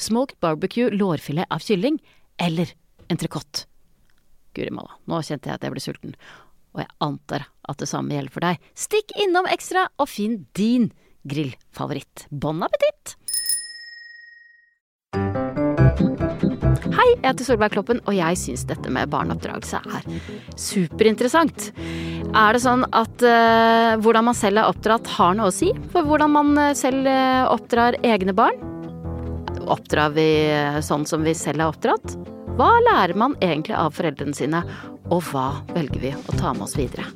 smoked barbecue lårfilet av kylling eller entrecôte. Guri malla, nå kjente jeg at jeg ble sulten, og jeg antar at det samme gjelder for deg. Stikk innom Ekstra og finn din grillfavoritt. Bon appétit! Hei, jeg heter Solveig Kloppen, og jeg syns dette med barneoppdragelse er superinteressant. Er det sånn at uh, hvordan man selv er oppdratt har noe å si for hvordan man uh, selv uh, oppdrar egne barn? Oppdrar vi sånn som vi selv er oppdratt? Hva lærer man egentlig av foreldrene sine, og hva velger vi å ta med oss videre?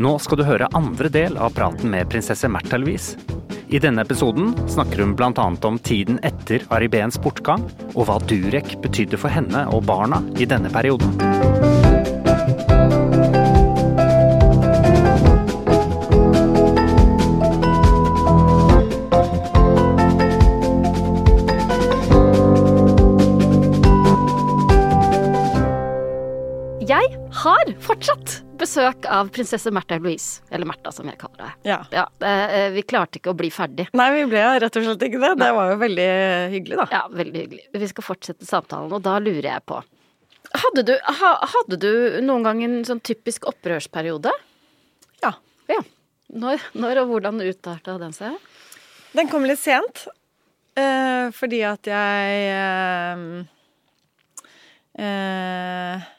Nå skal du høre andre del av praten med prinsesse Märtha Louise. I denne episoden snakker hun bl.a. om tiden etter Aribeens bortgang, og hva Durek betydde for henne og barna i denne perioden. Fortsatt besøk av prinsesse Märtha Louise. Eller Märtha, som jeg kaller det. Ja. Ja, eh, vi klarte ikke å bli ferdig. Nei, vi ble rett og slett ikke det. Det var jo veldig hyggelig, da. Ja, veldig hyggelig. Vi skal fortsette samtalen, og da lurer jeg på Hadde du, hadde du noen gang en sånn typisk opprørsperiode? Ja. Ja. Når, når og hvordan utarta den seg? Den kom litt sent, eh, fordi at jeg eh, eh,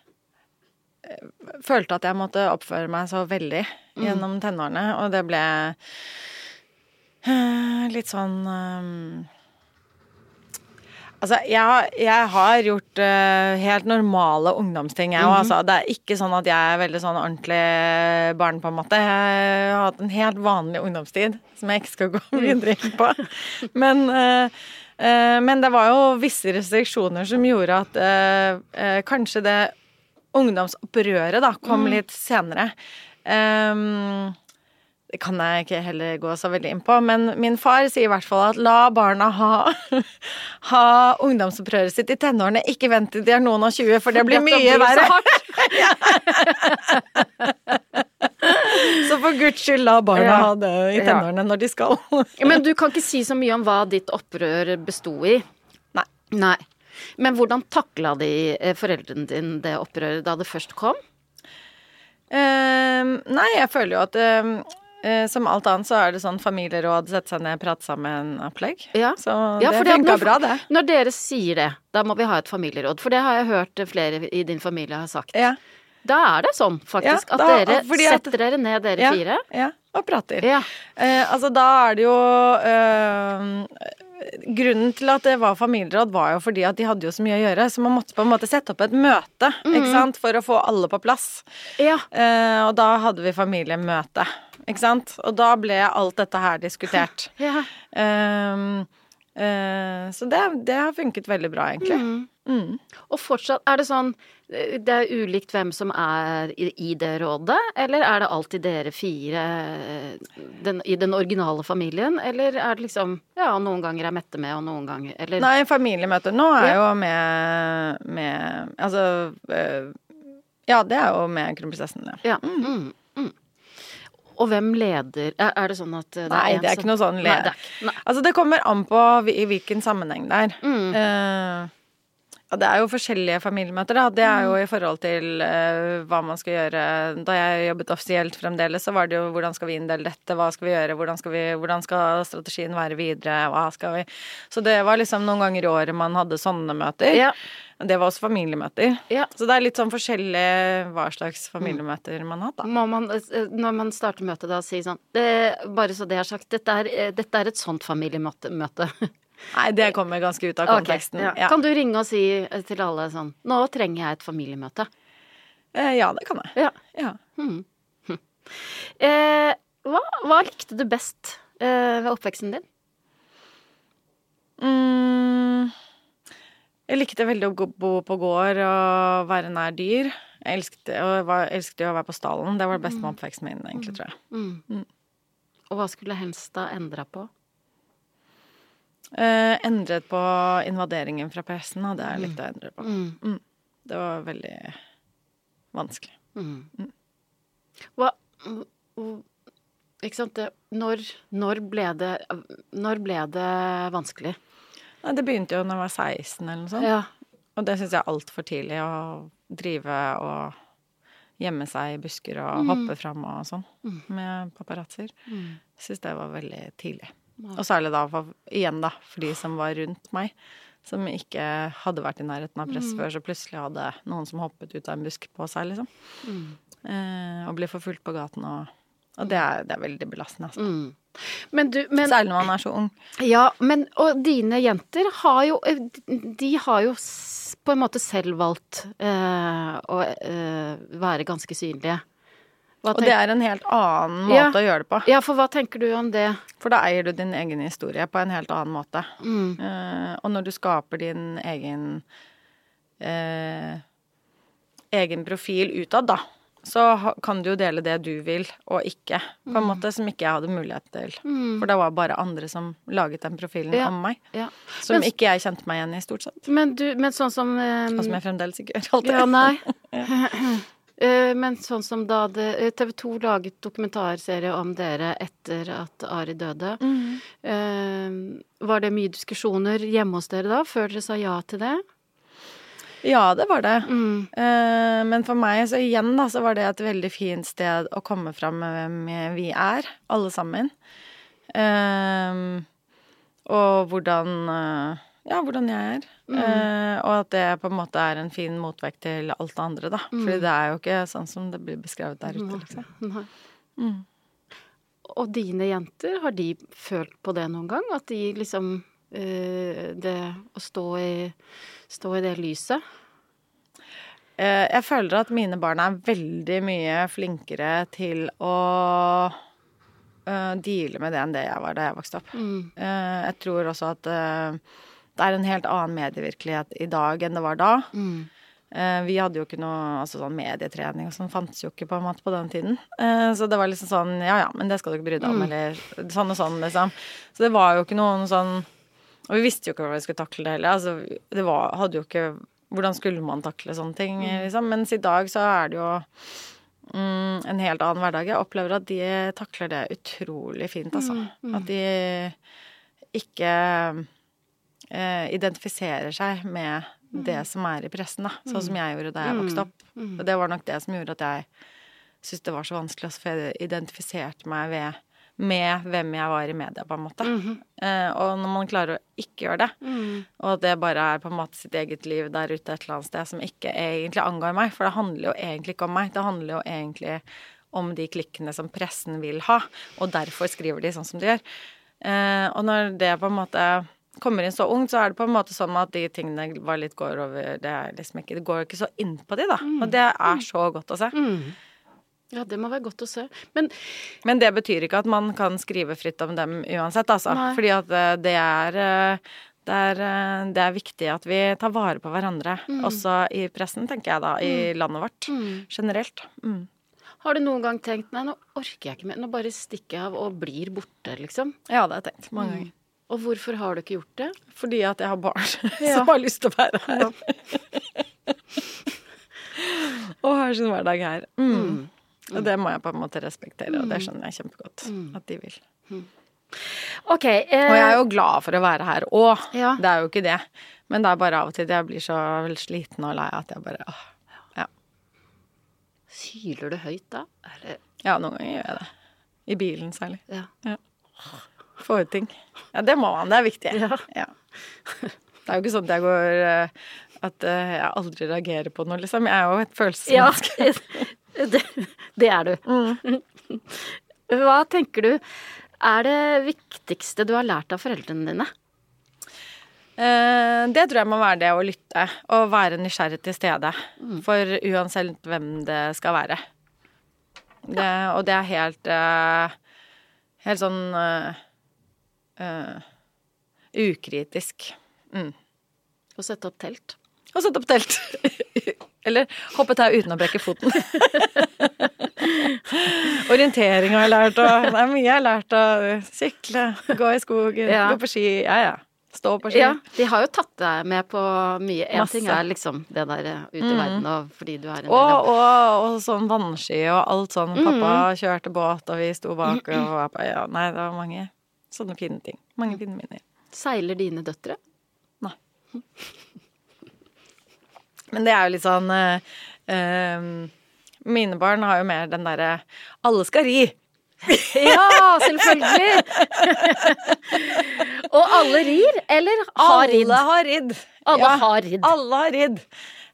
følte at jeg måtte oppføre meg så veldig gjennom tenårene, og det ble eh, litt sånn um, Altså, jeg, jeg har gjort uh, helt normale ungdomsting, jeg òg. altså. Det er ikke sånn at jeg er veldig sånn ordentlig barn, på en måte. Jeg har hatt en helt vanlig ungdomstid som jeg ikke skal gå videre inn på. Men, uh, uh, men det var jo visse restriksjoner som gjorde at kanskje det ungdomsopprøret da kom litt senere. Um, det kan jeg ikke heller gå så veldig inn på, men min far sier i hvert fall at la barna ha, ha ungdomsopprøret sitt i tenårene, ikke vent til de er noen og 20, for det blir Dette mye blir verre. Så for guds skyld, la barna Ja. ha det i Ja. tenårene når de skal. Men du kan ikke si så mye om hva ditt opprør besto i. Nei. Nei. Men hvordan takla de eh, foreldrene dine det opprøret da det først kom? Uh, nei, jeg føler jo at uh, som alt annet så er det sånn familieråd, sette seg ned, prate sammen-opplegg. Ja. Så Ja, det funka bra, det. Når dere sier det, da må vi ha et familieråd. For det har jeg hørt flere i din familie har sagt. Ja. Da er det sånn, faktisk, Ja, at dere at- setter dere ned, dere ja, fire. Ja, og prater. Ja. Eh, altså, da er det jo eh, Grunnen til at det var familieråd, var jo fordi at de hadde jo så mye å gjøre, så man måtte på en måte sette opp et møte ikke sant, for å få alle på plass. ja. Eh, og da hadde vi familiemøte. ikke sant? Og da ble alt dette her diskutert. Ja. eh, eh, så det, det har funket veldig bra, egentlig. Mm. Og fortsatt, er det sånn eh, Det er ulikt hvem som er i, det rådet, eller er det alltid dere fire eh, den, i den originale familien? Eller er det liksom Ja, noen ganger er Mette med, og noen ganger Eller Nei, familiemøter nå er Ja. jo med, med Altså eh, Ja, det er jo med kronprinsessen, ja. Ja. Mm. Mm. Og hvem leder Er, det sånn at det er Nei, det er som- ikke noe sånn Nei, det ikke- Altså, det kommer an på i hvilken sammenheng det er. Mm. Eh, ja, det er jo forskjellige familiemøter, da. Det er jo i forhold til uh, hva man skal gjøre. Da jeg jobbet offisielt fremdeles, så var det jo hvordan skal vi inndele dette, hva skal vi gjøre, hvordan skal, vi, hvordan skal strategien være videre, hva skal vi Så det var liksom noen ganger i året man hadde sånne møter. Ja. Det var også familiemøter. Ja. Så det er litt sånn forskjellig hva slags familiemøter man har da. Må man, eh, når man starter møtet, da si sånn det, Bare så det er sagt, dette er, eh, dette er et sånt familiemøte. Nei, det kommer ganske ut av konteksten. konteksten. ja. ja. Kan du ringe og si til alle sånn Nå trenger jeg et familiemøte. Eh, ja, det kan jeg. Ja. Ja. Eh, hva, hva likte du best eh, ved oppveksten din? Mm, jeg likte veldig å bo på gård og være nær dyr. Jeg elsket, var, elsket å være på stallen. Det var det beste med oppveksten min, egentlig, tror jeg. Mm. Og hva skulle helst da endra på? Eh, endret på invaderingen fra pressen, hadde jeg likt å endre på. Mm. Det var veldig vanskelig. Mm. Hva mm, Ikke sant, det når, når ble det Når ble det vanskelig? Nei, det begynte jo når jeg var 16 eller noe sånt. Ja. Og det syns jeg er altfor tidlig å drive og gjemme seg i busker og Mm. hoppe fram og sånn med paparazzoer. Syns det var veldig tidlig. Og særlig da, igjen da, for de som var rundt meg. Som ikke hadde vært i nærheten av Mm. før, så plutselig hadde noen som hoppet ut av en busk på seg, liksom. Mm. Eh, og ble forfulgt på gaten og Og det er, det er veldig belastende, altså. Mm. Men du men, Særlig når man er så ung. Ja, men Og dine jenter har jo eh, De har jo på en måte selv valgt eh, å eh, være ganske synlige. Og det er en helt annen måte Ja. å gjøre det på. Ja, for hva tenker du om det? For da eier du din egen historie på en helt annen måte. Mm. Uh, og når du skaper din egen uh, egen profil utad, da, så kan du jo dele det du vil, og ikke, på en måte, som ikke jeg hadde mulighet til. For det var bare andre som laget den profilen Ja. om meg, Ja. som Men- ikke jeg kjente meg igjen i, stort sett. Men du, men sånn som um, Og som jeg fremdeles ikke gjør alltid. Ja, nei. Eh, Men sånn som da TV 2 laget dokumentarserie om dere etter at Ari døde. Mm. eh, Var det mye diskusjoner hjemme hos dere da, før dere sa ja til det? Ja, det var det. Mm. Eh, men for meg, så igjen, da, så var det et veldig fint sted å komme fram med hvem vi er, alle sammen. Eh, og hvordan eh, Ja, hvordan jeg er. Eh, og at det på en måte er en fin motvekt til alt det andre, da. Fordi det er jo ikke sånn som det blir beskrevet der ute, liksom. Nei. Mm. Og dine jenter, har de følt på det noen gang? At de liksom eh, Det å stå i, stå i det lyset? Eh, jeg føler at mine barn er veldig mye flinkere til å eh, deale med det enn det jeg var da jeg vokste opp. Mm. Eh, jeg tror også at eh, det er en helt annen medievirkelighet i dag enn det var da. Mm. Eh, vi hadde jo ikke noe altså sånn medietrening og sånn fantes jo ikke på en måte på den tiden. Eh, så det var liksom sånn ja ja, men det skal du ikke bry deg om, eller sånn og sånn, liksom. Så det var jo ikke noen sånn Og vi visste jo ikke hvordan vi skulle takle det heller. Altså, det var, hadde jo ikke Hvordan skulle man takle sånne ting, liksom? Mens i dag så er det jo mm, en helt annen hverdag. Jeg opplever at de takler det utrolig fint, altså. At de ikke identifiserer seg med det som er i pressen, da. Sånn som jeg gjorde da jeg vokste opp. Og det var nok det som gjorde at jeg syntes det var så vanskelig, altså, for jeg identifiserte meg ved, med hvem jeg var i media, på en måte. eh, og når man klarer å ikke gjøre det, og at det bare er på en måte sitt eget liv der ute et eller annet sted som ikke egentlig angår meg, for det handler jo egentlig ikke om meg, det handler jo egentlig om de klikkene som pressen vil ha, og derfor skriver de sånn som de gjør. Eh, og når det på en måte kommer inn så ungt, så er det på en måte sånn at de tingene var litt går over Det liksom ikke Det går ikke så inn på de, da. Og det er så godt å se. Mm. Ja, det må være godt å se. Men Men det betyr ikke at man kan skrive fritt om dem uansett, altså. Nei. Fordi at eh, det er eh, det er, eh, det er viktig at vi tar vare på hverandre, også i pressen, tenker jeg da, i landet vårt generelt. Mm. har du noen gang tenkt nei, nå orker jeg ikke mer, nå bare stikker jeg av og blir borte, liksom? Ja, det har jeg tenkt mange ganger. Og hvorfor har du ikke gjort det? Fordi at jeg har barn Ja. som har lyst til å være her. og har sin hverdag her. Mm. Og det må jeg på en måte respektere, og det skjønner jeg kjempegodt at de vil. Ok. Eh, Og jeg er jo glad for å være her òg, Ja. det er jo ikke det. Men det er bare av og til jeg blir så sliten og lei at jeg bare åh. Ja. Hyler du høyt da? Eller, ja, noen ganger gjør jeg det. I bilen særlig. ja. Få ut ting. Ja, det må man. Det er viktig. Ja. Ja. Det er jo ikke sånn at jeg går eh, At eh, jeg aldri reagerer på noe, liksom. Jeg er jo et Ja, det, det er du. Hva tenker du er det viktigste du har lært av foreldrene dine? Eh, det tror jeg må være det å lytte og være nysgjerrig til stede. For uansett hvem det skal være. Det, og det er helt Helt sånn eh, ukritisk. Mm. Å sette opp telt? Og sette opp telt. Eller hoppe tau uten å brekke foten. Orientering har jeg lært, og det er mye jeg har lært. Å sykle, gå i skogen, Ja. gå på ski. Ja, ja. Stå på ski. Ja, de har jo tatt deg med på mye. Én ting er liksom det der eh, ute i verden og fordi du er en del Og, av og, og sånn vannski og alt sånn. Pappa kjørte båt, og vi sto bak og var på Ja, nei, det var mange sånne fine ting. Mange fine minner. Seiler dine døtre? Nei. Men det er jo litt sånn uh, uh, Mine barn har jo mer den derre Alle skal ri. Ja, selvfølgelig! og alle rir, eller har ridd? Alle har ridd. Alle har ridd. Alle har ridd.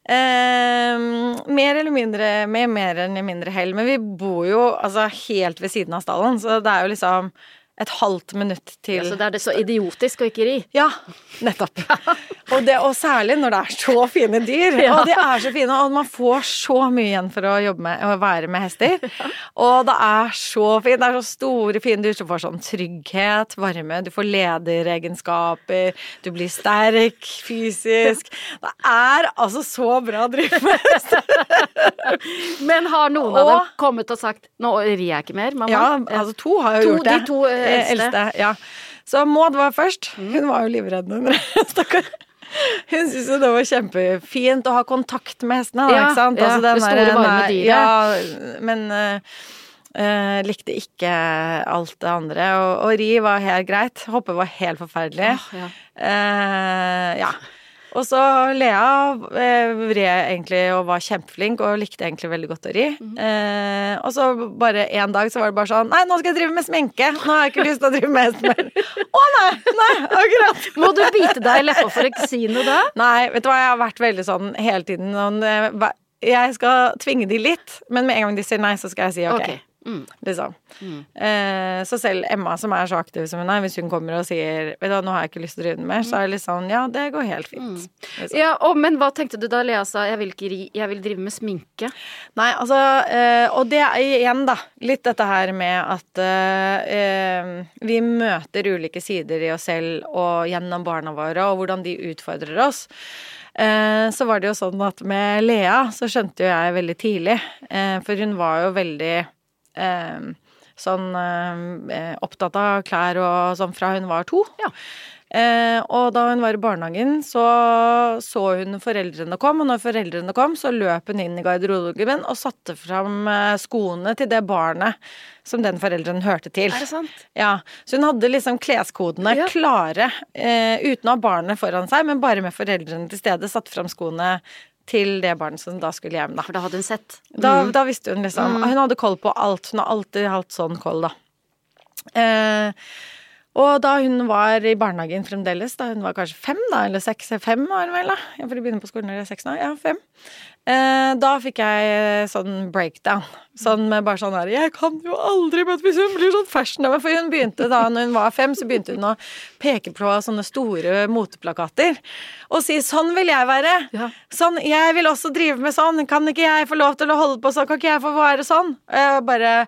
Uh, mer eller mindre med mer eller mindre hell. Men vi bor jo altså helt ved siden av stallen, så det er jo liksom et halvt minutt til Ja, så det er det så idiotisk å ikke ri. Ja, nettopp. Og, det, og særlig når det er så fine dyr. Ja. Og de er så fine, og man får så mye igjen for å jobbe med å være med hester. Og det er så fint. Det er så store, fine dyr. Du får sånn trygghet, varme, du får lederegenskaper, du blir sterk fysisk. Det er altså så bra å drive med hester. Men har noen av dem kommet og sagt 'nå rir jeg ikke mer', mamma? Ja, altså to har jo gjort det. de to, eh, eldste. ja. Så Maud var først. Hun var jo livredd Stakkar. Hun syntes jo det var kjempefint å ha kontakt med hestene, da, Ja, ikke sant? ja, Altså, den det store, der- varme dyret. Ja, men eh, likte ikke alt det andre. Og, og ri var helt greit. Hoppe var helt forferdelig. Ja. Uh, ja. Og så Lea eh, vred egentlig og var kjempeflink og likte egentlig veldig godt å ri. Mhm. eh, og så bare en dag så var det bare sånn Nei, nå skal jeg drive med sminke! Nå har jeg ikke lyst til å drive med hest mer. Å nei! Nei, akkurat. Må du bite deg i leppa for ikke si noe da? Nei, vet du hva, jeg har vært veldig sånn hele tiden sånn, eh, Jeg skal tvinge de litt, men med en gang de sier nei, så skal jeg si ok. Ok. Mm. Liksom. Eh, så selv Emma, som er så aktiv som hun er, hvis hun kommer og sier Vet du nå har jeg ikke lyst til å drive mer, så er det litt sånn Ja, det går helt fint. Liksom. Ja, og, Men hva tenkte du da Lea sa 'jeg vil ikke ri, jeg vil drive med sminke'? Nei, altså eh, Og det igjen, da, litt dette her med at eh, eh, vi møter ulike sider i oss selv og gjennom barna våre, og hvordan de utfordrer oss. Eh, så var det jo sånn at med Lea så skjønte jo jeg veldig tidlig, eh, for hun var jo veldig sånn eh, opptatt av klær og sånn fra hun var to. Ja. Eh, og da hun var i barnehagen, så så hun foreldrene kom, og når foreldrene kom, så løp hun inn i garderoben og satte fram eh, skoene til det barnet som den forelderen hørte til. Er det sant? Ja, Så hun hadde liksom kleskodene Ja. klare, eh, uten å ha barnet foran seg, men bare med foreldrene til stede, satte fram skoene til det barnet som da skulle hjem, da. For da hadde hun sett. Da, da visste hun liksom Hun hadde koll på alt. Hun har alltid hatt sånn koll, da. Eh, Og da hun var i barnehagen fremdeles, da hun var kanskje fem, da, eller seks, fem var hun vel, da. jeg for de begynner på skolen når de er seks nå. Ja, fem. Eh, da fikk jeg sånn breakdown. Sånn med bare sånn her Jeg kan jo aldri møte hvis hun blir sånn fashionable. For hun begynte da når hun var fem, så begynte hun å peke på sånne store moteplakater. Og si 'sånn vil jeg være'. Ja. Sånn, 'Jeg vil også drive med sånn'. Kan ikke jeg få lov til å holde på sånn? Kan ikke jeg få være sånn? Jeg bare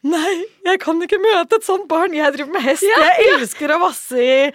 Nei, jeg kan ikke møte et sånt barn. Jeg driver med hest. jeg elsker å vasse i,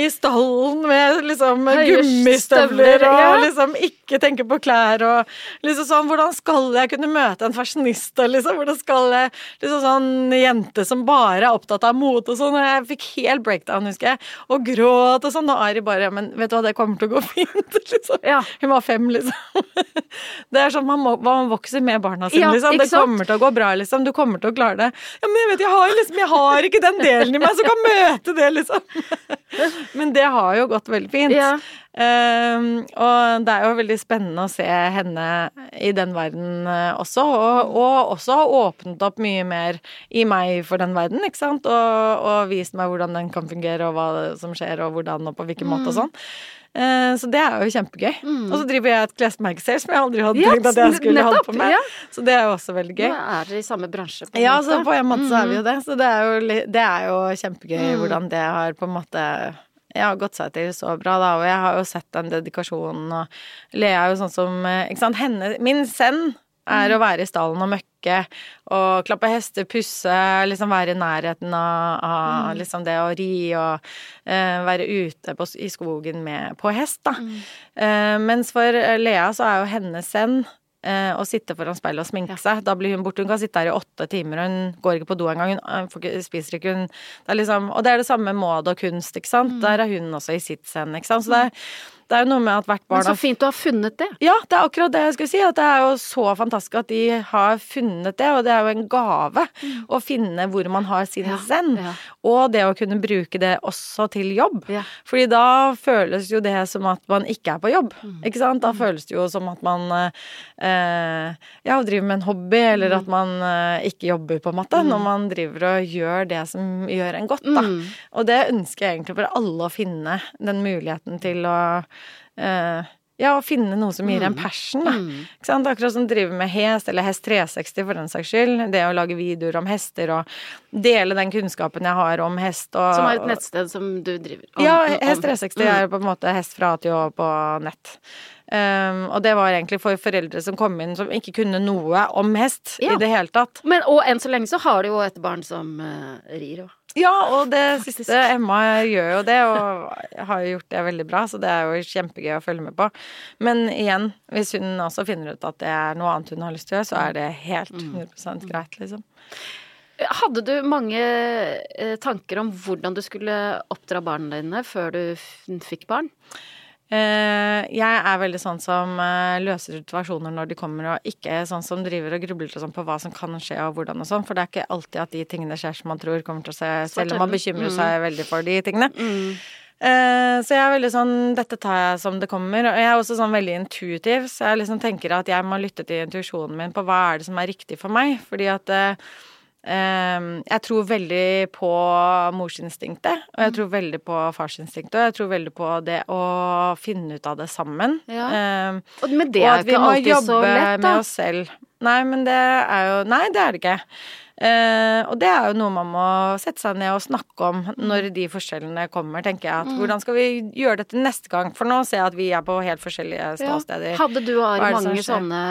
i stallen med liksom gummistøvler og ja. liksom ikke tenke på klær og liksom sånn Hvordan skal jeg kunne møte en fashionista, liksom? Hvordan skal jeg liksom sånn jente som bare er opptatt av mote og sånn? Og jeg fikk helt breakdown, husker jeg, og gråt og sånn. Og Ari bare Men vet du hva, det kommer til å gå fint, liksom. Ja. Hun var fem, liksom. Det er sånn man, må, man vokser med barna sine, Ja, liksom. Det kommer til å gå bra, liksom. Du kommer til å klare det. Ja, men jeg vet, jeg har, liksom, jeg har ikke den delen i meg som kan møte det, liksom. Men det har jo gått veldig fint. Ja. Um, og det er jo veldig spennende å se henne i den verden eh, også, og, og også ha åpnet opp mye mer i meg for den verden, ikke sant, og, og vist meg hvordan den kan fungere, og hva som skjer, og hvordan, og på hvilken måte og sånn. Eh, Så det er jo kjempegøy. Og så driver jeg et klesmerke selv som jeg aldri hadde Ja, tenkt at jeg skulle holde på med. ja. Så det er jo også veldig gøy. Nå er dere i samme bransje. På en Ja, måte. så på en måte så er vi Mm. jo det. Så det er jo, det er jo kjempegøy hvordan det har på en måte jeg har gått seg til så bra, da, og jeg har jo sett den dedikasjonen, og Lea er jo sånn som eh, Ikke sant, henne Min send er å være i stallen og møkke og klappe hester, pusse, liksom være i nærheten av, av liksom det å ri og uh, være ute på, i skogen med, på hest, da. Eh, mens for Lea så er jo hennes send eh, å sitte foran speilet og sminke seg. Da blir hun borte. Hun kan sitte her i åtte timer, og hun går ikke på do engang. Hun eh, får ikke, spiser ikke, hun det liksom, Og det er det samme med mode og kunst, ikke sant. Der er hun også i sitt send, ikke sant. Så det er, det er jo noe med at hvert Men så fint du har funnet det. ja, det er akkurat det jeg skulle si. At det er jo så fantastisk at de har funnet det, og det er jo en gave å finne hvor man har sin Ja, zen. ja. Og det å kunne bruke det også til jobb. Ja. Fordi da føles jo det som at man ikke er på jobb. Mm. Ikke sant? Da føles det jo som at man eh, ja, driver med en hobby, eller Mm. at man eh, ikke jobber, på en måte. Når man driver og gjør det som gjør en godt, da. Mm. Og det ønsker jeg egentlig for alle å finne den muligheten til å eh, ja, å finne noe som Mm. gir en passion, da. Ikke sant? Akkurat som driver med hest, eller Hest 360 for den saks skyld. Det å lage videoer om hester og dele den kunnskapen jeg har om hest og Som er et nettsted som du driver om- ja, Hest 360 er på en måte hest fra til Å på nett. Um, og det var egentlig for foreldre som kom inn som ikke kunne noe om hest Ja. i det hele tatt. Men, og enn så lenge så har du jo et barn som uh, rir og Ja, og det Faktisk. siste Emma gjør jo det, og har jo gjort det veldig bra, så det er jo kjempegøy å følge med på. Men igjen, hvis hun også finner ut at det er noe annet hun har lyst til å gjøre, så er det helt 100% greit, liksom. Hadde du mange eh, tanker om hvordan du skulle oppdra barna dine før du fikk barn? Eh, jeg er veldig sånn som eh, løser situasjoner når de kommer, og ikke sånn som driver og grubler og sånn på hva som kan skje og hvordan og sånn, for det er ikke alltid at de tingene skjer som man tror kommer til å skje, selv om man bekymrer seg veldig for de tingene. Eh, så jeg er veldig sånn Dette tar jeg som det kommer. Og jeg er også sånn veldig intuitiv, så jeg liksom tenker at jeg må lytte til intuisjonen min på hva er det som er riktig for meg. Fordi at jeg tror veldig på morsinstinktet, og jeg tror veldig på farsinstinktet, og jeg tror veldig på det å finne ut av det sammen. Ja. Eh, Og, med det er at vi ikke må alltid jobbe så lett, da. med oss selv. Nei, men det er jo Nei, det er det ikke. Eh, og det er jo noe man må sette seg ned og snakke om når de forskjellene kommer, tenker jeg. At hvordan skal vi gjøre dette neste gang? For nå ser jeg at vi er på helt forskjellige Ja. ståsteder. Hadde du og Ari mange sånne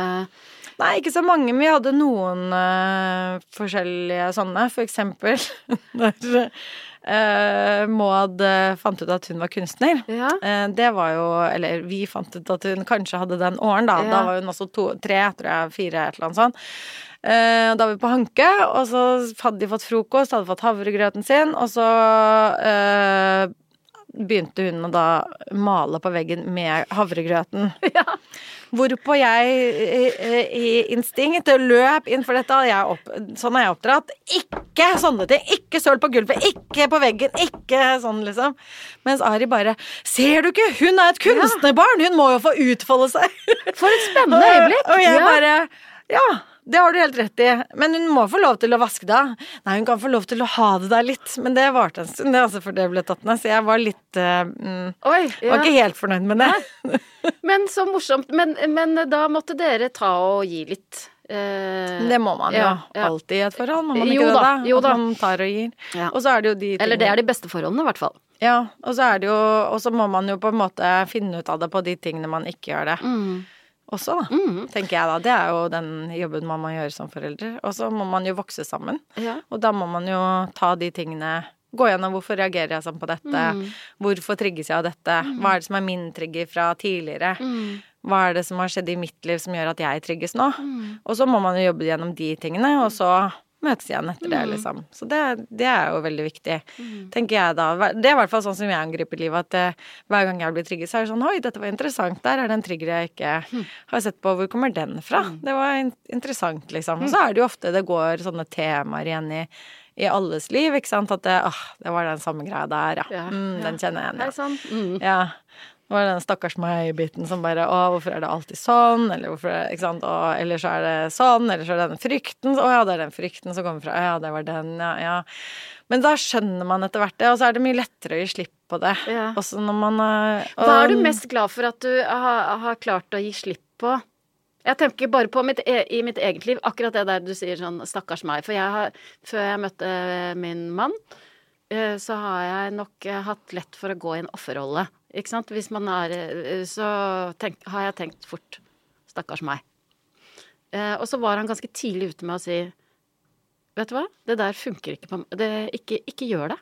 Nei, ikke så mange, men vi hadde noen uh, forskjellige sånne. For eksempel når uh, Maud eh, fant ut at hun var kunstner. Ja. Uh, Det var jo Eller vi fant ut at hun kanskje hadde den åren, da. Ja. Da var hun også to, tre, tror jeg, fire, et eller annet sånt. Eh, Da var vi på Hanke, og så hadde de fått frokost, hadde fått havregrøten sin, og så eh, begynte hun å da male på veggen med havregrøten. Hvorpå jeg eh, i instinkt løp inn for dette. Jeg opp, sånn er jeg oppdratt. Ikke sånne ting! Ikke søl på gulvet, ikke på veggen, ikke sånn, liksom. Mens Ari bare Ser du ikke? Hun er et kunstnerbarn! Hun må jo få utfolde seg! For et spennende øyeblikk! Og jeg bare Ja, det har du helt rett i. Men hun må få lov til å vaske det av. Nei, hun kan få lov til å ha det der litt, men det varte en stund, det altså, før det ble tatt ned. Så jeg var litt uh, mm, Oi, ja. Var ikke helt fornøyd med det. men så morsomt. Men, men, da måtte dere ta og gi litt. Uh, det må man jo ja, ja. alltid i et forhold. Må man jo da, det? Da. Jo da. At man tar og gir. Ja. Og så er det jo de tingene Eller det er de beste forholdene, i hvert fall. Ja, og så er det jo Og så må man jo på en måte finne ut av det på de tingene man ikke gjør det. Mm også, da. Mm. Tenker jeg da. Det er jo den jobben man må gjøre som forelder. Og så må man jo vokse sammen. Ja. Og da må man jo ta de tingene Gå gjennom hvorfor reagerer jeg sånn på dette. Mm. Hvorfor trigges jeg av dette? Mm. Hva er det som er min trigger fra tidligere? Mm. Hva er det som har skjedd i mitt liv som gjør at jeg trigges nå? Mm. Og så må man jo jobbe gjennom de tingene, og så møtes igjen etter det, mm. liksom. Så det, det, er jo veldig viktig, mm. tenker jeg da. Det er i hvert fall sånn som jeg angriper livet, at uh, hver gang jeg blir trigget, så er det sånn Oi, dette var interessant. Der er det en trigger jeg ikke hm. har sett på. Hvor kommer den fra? Mm. Det var in interessant, liksom. Og så er det jo ofte det går sånne temaer igjen i i alles liv, ikke sant. At det, åh, det var den samme greia der, ja. ja, mm. Den kjenner jeg igjen, ja. Det var den stakkars meg-biten som bare Å, hvorfor er det alltid sånn? Eller hvorfor Ikke sant? Å, eller så er det sånn, eller så er det den frykten. Å ja, det er den frykten som kommer fra Ja, det var den, ja, ja. Men da skjønner man etter hvert det, og så er det mye lettere å gi slipp på det. Ja. Også når man og, Hva er du mest glad for at du har, har klart å gi slipp på? Jeg tenker bare på mitt, e, i mitt eget liv, akkurat det der du sier sånn 'stakkars meg'. For jeg har, før jeg møtte min mann, eh, så har jeg nok eh, hatt lett for å gå i en offerrolle. Ikke sant? Hvis man er eh, Så tenk, har jeg tenkt fort Stakkars meg. Eh, og så var han ganske tidlig ute med å si Vet du hva, det der funker ikke på meg. Ikke, ikke, gjør det.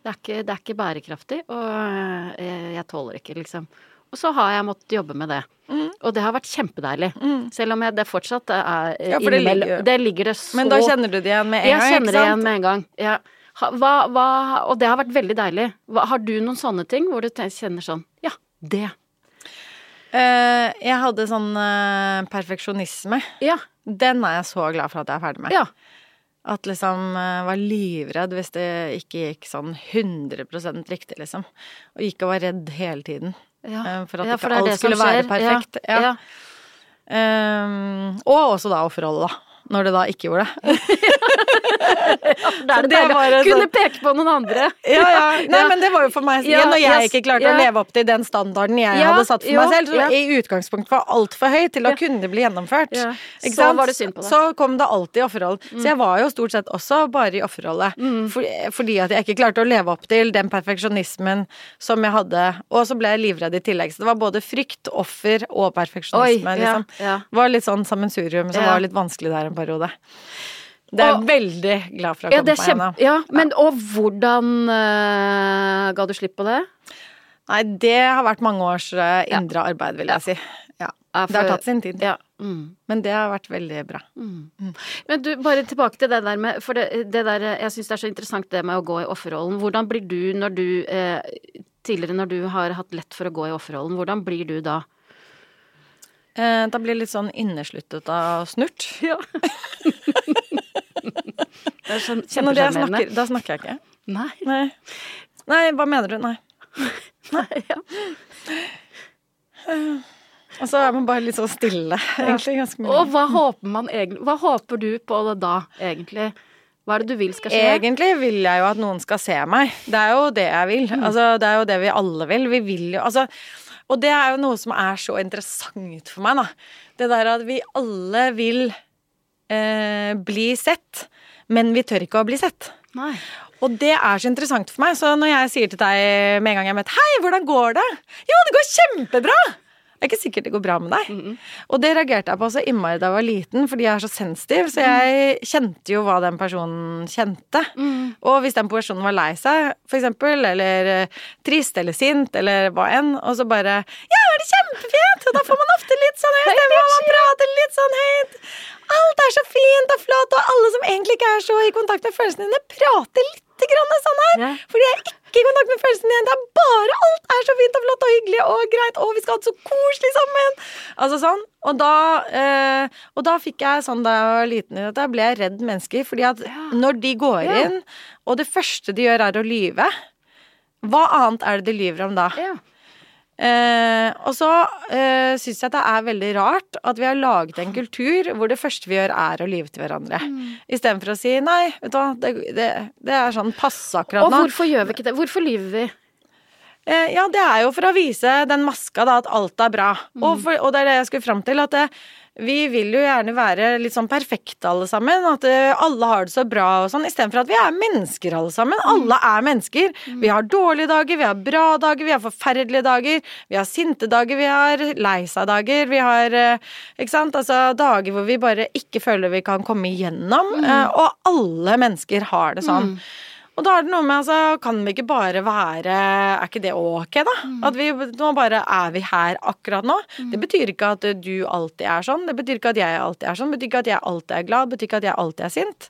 Det er ikke, det er ikke bærekraftig, og jeg, eh, jeg, tåler ikke, liksom. Og så har jeg måttet jobbe med det. Mm. Og det har vært kjempedeilig. Mm. Selv om jeg, det fortsatt er ja, for det ligger, det ligger det så Men da kjenner du det igjen med en gang? Jeg kjenner det igjen med en gang. Ja. Hva, hva, og det har vært veldig deilig. Hva, har du noen sånne ting hvor du kjenner sånn Ja, det. Uh, jeg hadde sånn uh, perfeksjonisme. Ja. Den er jeg så glad for at jeg er ferdig med. Ja. At liksom uh, var livredd hvis det ikke gikk sånn 100 riktig, liksom. Og gikk og var redd hele tiden. Ja. for at ja, for ikke alt skulle være perfekt. Ja. Um, og også da offerrolle, da når det da ikke gjorde det. ja, det er det, det bare Kunne peke på noen andre. ja, ja. Nei, men det var jo for meg ja, Når jeg ikke klarte å leve opp til den standarden jeg hadde satt for meg selv, så i utgangspunktet var altfor høy til å kunne bli gjennomført. Så var det synd på det. Så kom det alltid i offerhold Mm. Så jeg var jo stort sett også bare i offerholdet. Mm. For, fordi at jeg ikke klarte å leve opp til den perfeksjonismen som jeg hadde. Og så ble jeg livredd i tillegg. Så det var både frykt, offer og perfeksjonisme. Oi, liksom. Det var litt sånn sammensurium som var litt vanskelig der en periode. Det er og, veldig glad for å ha kommet ja, meg gjennom. Ja, men og hvordan uh, ga du slipp på det? Nei, det har vært mange års uh, indre ja. arbeid, vil jeg si. Ja. Det har tatt sin tid. Ja. Mm. Men det har vært veldig bra. Mm. Mm. Men du, bare tilbake til det der med For det, det der Jeg syns det er så interessant det med å gå i offerrollen. Hvordan blir du når du eh, Tidligere når du har hatt lett for å gå i offerrollen, hvordan blir du da? Eh, da blir det litt sånn innesluttet av snurt. Ja. det er sånn kjempesjarmerende. Da snakker jeg ikke. Nei. Nei. Nei, hva mener du? Nei. Nei, ja. Og så er man bare litt sånn stille, egentlig. Ganske mye. Og hva håper man egentlig Hva håper du på det da, egentlig? Hva er det du vil skal skje? Egentlig vil jeg jo at noen skal se meg. Det er jo det jeg vil. Mm. Altså, det er jo det vi alle vil. Vi vil jo Altså og det er jo noe som er så interessant for meg, da. Det der at vi alle vil eh, bli sett, men vi tør ikke å bli sett. Nei. Og det er så interessant for meg. Så når jeg sier til deg med en gang jeg møter Hei, hvordan går det? Jo, det går kjempebra! Det er ikke sikkert det går bra med deg. Mm -hmm. Og det reagerte jeg på så innmari da jeg var liten, fordi jeg er så sensitiv. Så jeg kjente jo hva den personen kjente. Mm. Og hvis den personen var lei seg, for eksempel, eller uh, trist eller sint, eller hva enn, og så bare Ja, er det kjempefint! Og da får man ofte litt sånn høy stemme, og man prater litt sånn høyt. Alt er så fint og flott, og alle som egentlig ikke er så i kontakt med følelsene dine, prater litt grann sånn her. Yeah. Fordi jeg er ikke i kontakt med følelsene dine. Det er bare alt hyggelig og greit, og vi skal ha det så koselig sammen. Altså sånn. Og da, eh, og da fikk jeg sånn da jeg var liten at jeg ble redd mennesker. Fordi at ja. når de går ja. inn, og det første de gjør er å lyve, hva annet er det de lyver om da? Ja. Eh, og så eh, syns jeg det er veldig rart at vi har laget en kultur hvor det første vi gjør, er å lyve til hverandre. Mm. Istedenfor å si nei, vet du hva, det, det, det er sånn passe akkurat nå. Og hvorfor gjør vi ikke det? Hvorfor lyver vi? Eh, ja, det er jo for å vise den maska, da, at alt er bra. Mm. Og, for, og, det er det jeg skulle fram til. at det, vi vil jo gjerne være litt sånn perfekte alle sammen. At eh, alle har det så bra og sånn. Istedenfor at vi er mennesker alle sammen. Mm. Alle er mennesker. Mm. Vi har dårlige dager, vi har bra dager, vi har forferdelige dager. Vi har sinte dager, vi har lei seg-dager. Vi har eh, ikke sant? Altså dager hvor vi bare ikke føler vi kan komme igjennom. Mm. Eh, og alle mennesker har det sånn. Mm. Og da er det noe med altså Kan vi ikke bare være Er ikke det ok, da? Mm. At vi nå bare er vi her akkurat nå. Mm. Det betyr ikke at du alltid er sånn. Det betyr ikke at jeg alltid er sånn. Det betyr ikke at jeg alltid er glad. Det betyr ikke at jeg alltid er sint.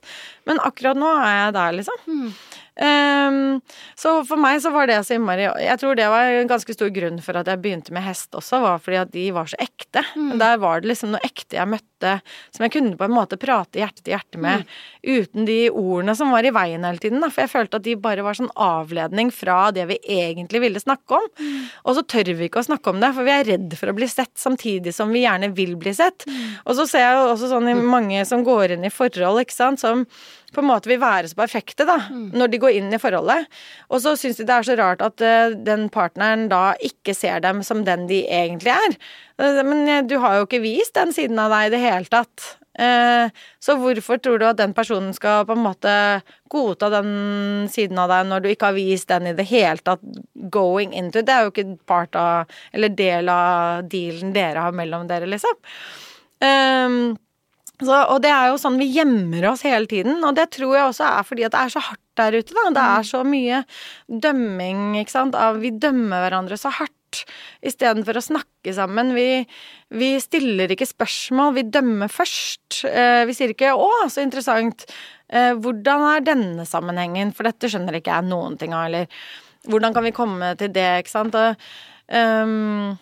Men akkurat nå er jeg der, liksom. Mm. Um, så for meg så var det så innmari Jeg tror det var en ganske stor grunn for at jeg begynte med hest også, var fordi at de var så ekte. Mm. Der var det liksom noe ekte jeg møtte som jeg kunne på en måte prate hjerte til hjerte med, mm. uten de ordene som var i veien hele tiden. Da. For jeg følte at de bare var sånn avledning fra det vi egentlig ville snakke om. Mm. Og så tør vi ikke å snakke om det, for vi er redd for å bli sett, samtidig som vi gjerne vil bli sett. Mm. Og så ser jeg jo også sånn i mm. mange som går inn i forhold, ikke sant, som på en måte vil være så perfekte da, mm. når de går inn i forholdet. Og så syns de det er så rart at uh, den partneren da ikke ser dem som den de egentlig er. Uh, men uh, du har jo ikke vist den siden av deg i det hele tatt. så hvorfor tror du at den personen skal på en måte godta den siden av deg når du ikke har vist den i det hele tatt going into? Det er jo ikke part av, eller del av dealen dere har mellom dere, liksom. Um, så, og det er jo sånn vi gjemmer oss hele tiden, og det tror jeg også er fordi at det er så hardt der ute, da. Det er mm. så mye dømming, ikke sant. Vi dømmer hverandre så hardt istedenfor å snakke sammen. Vi, vi, stiller ikke spørsmål, vi dømmer først. Eh, vi sier ikke 'å, så interessant', eh, hvordan er denne sammenhengen, for dette skjønner ikke jeg noen ting av, eller hvordan kan vi komme til det, ikke sant. Og, um,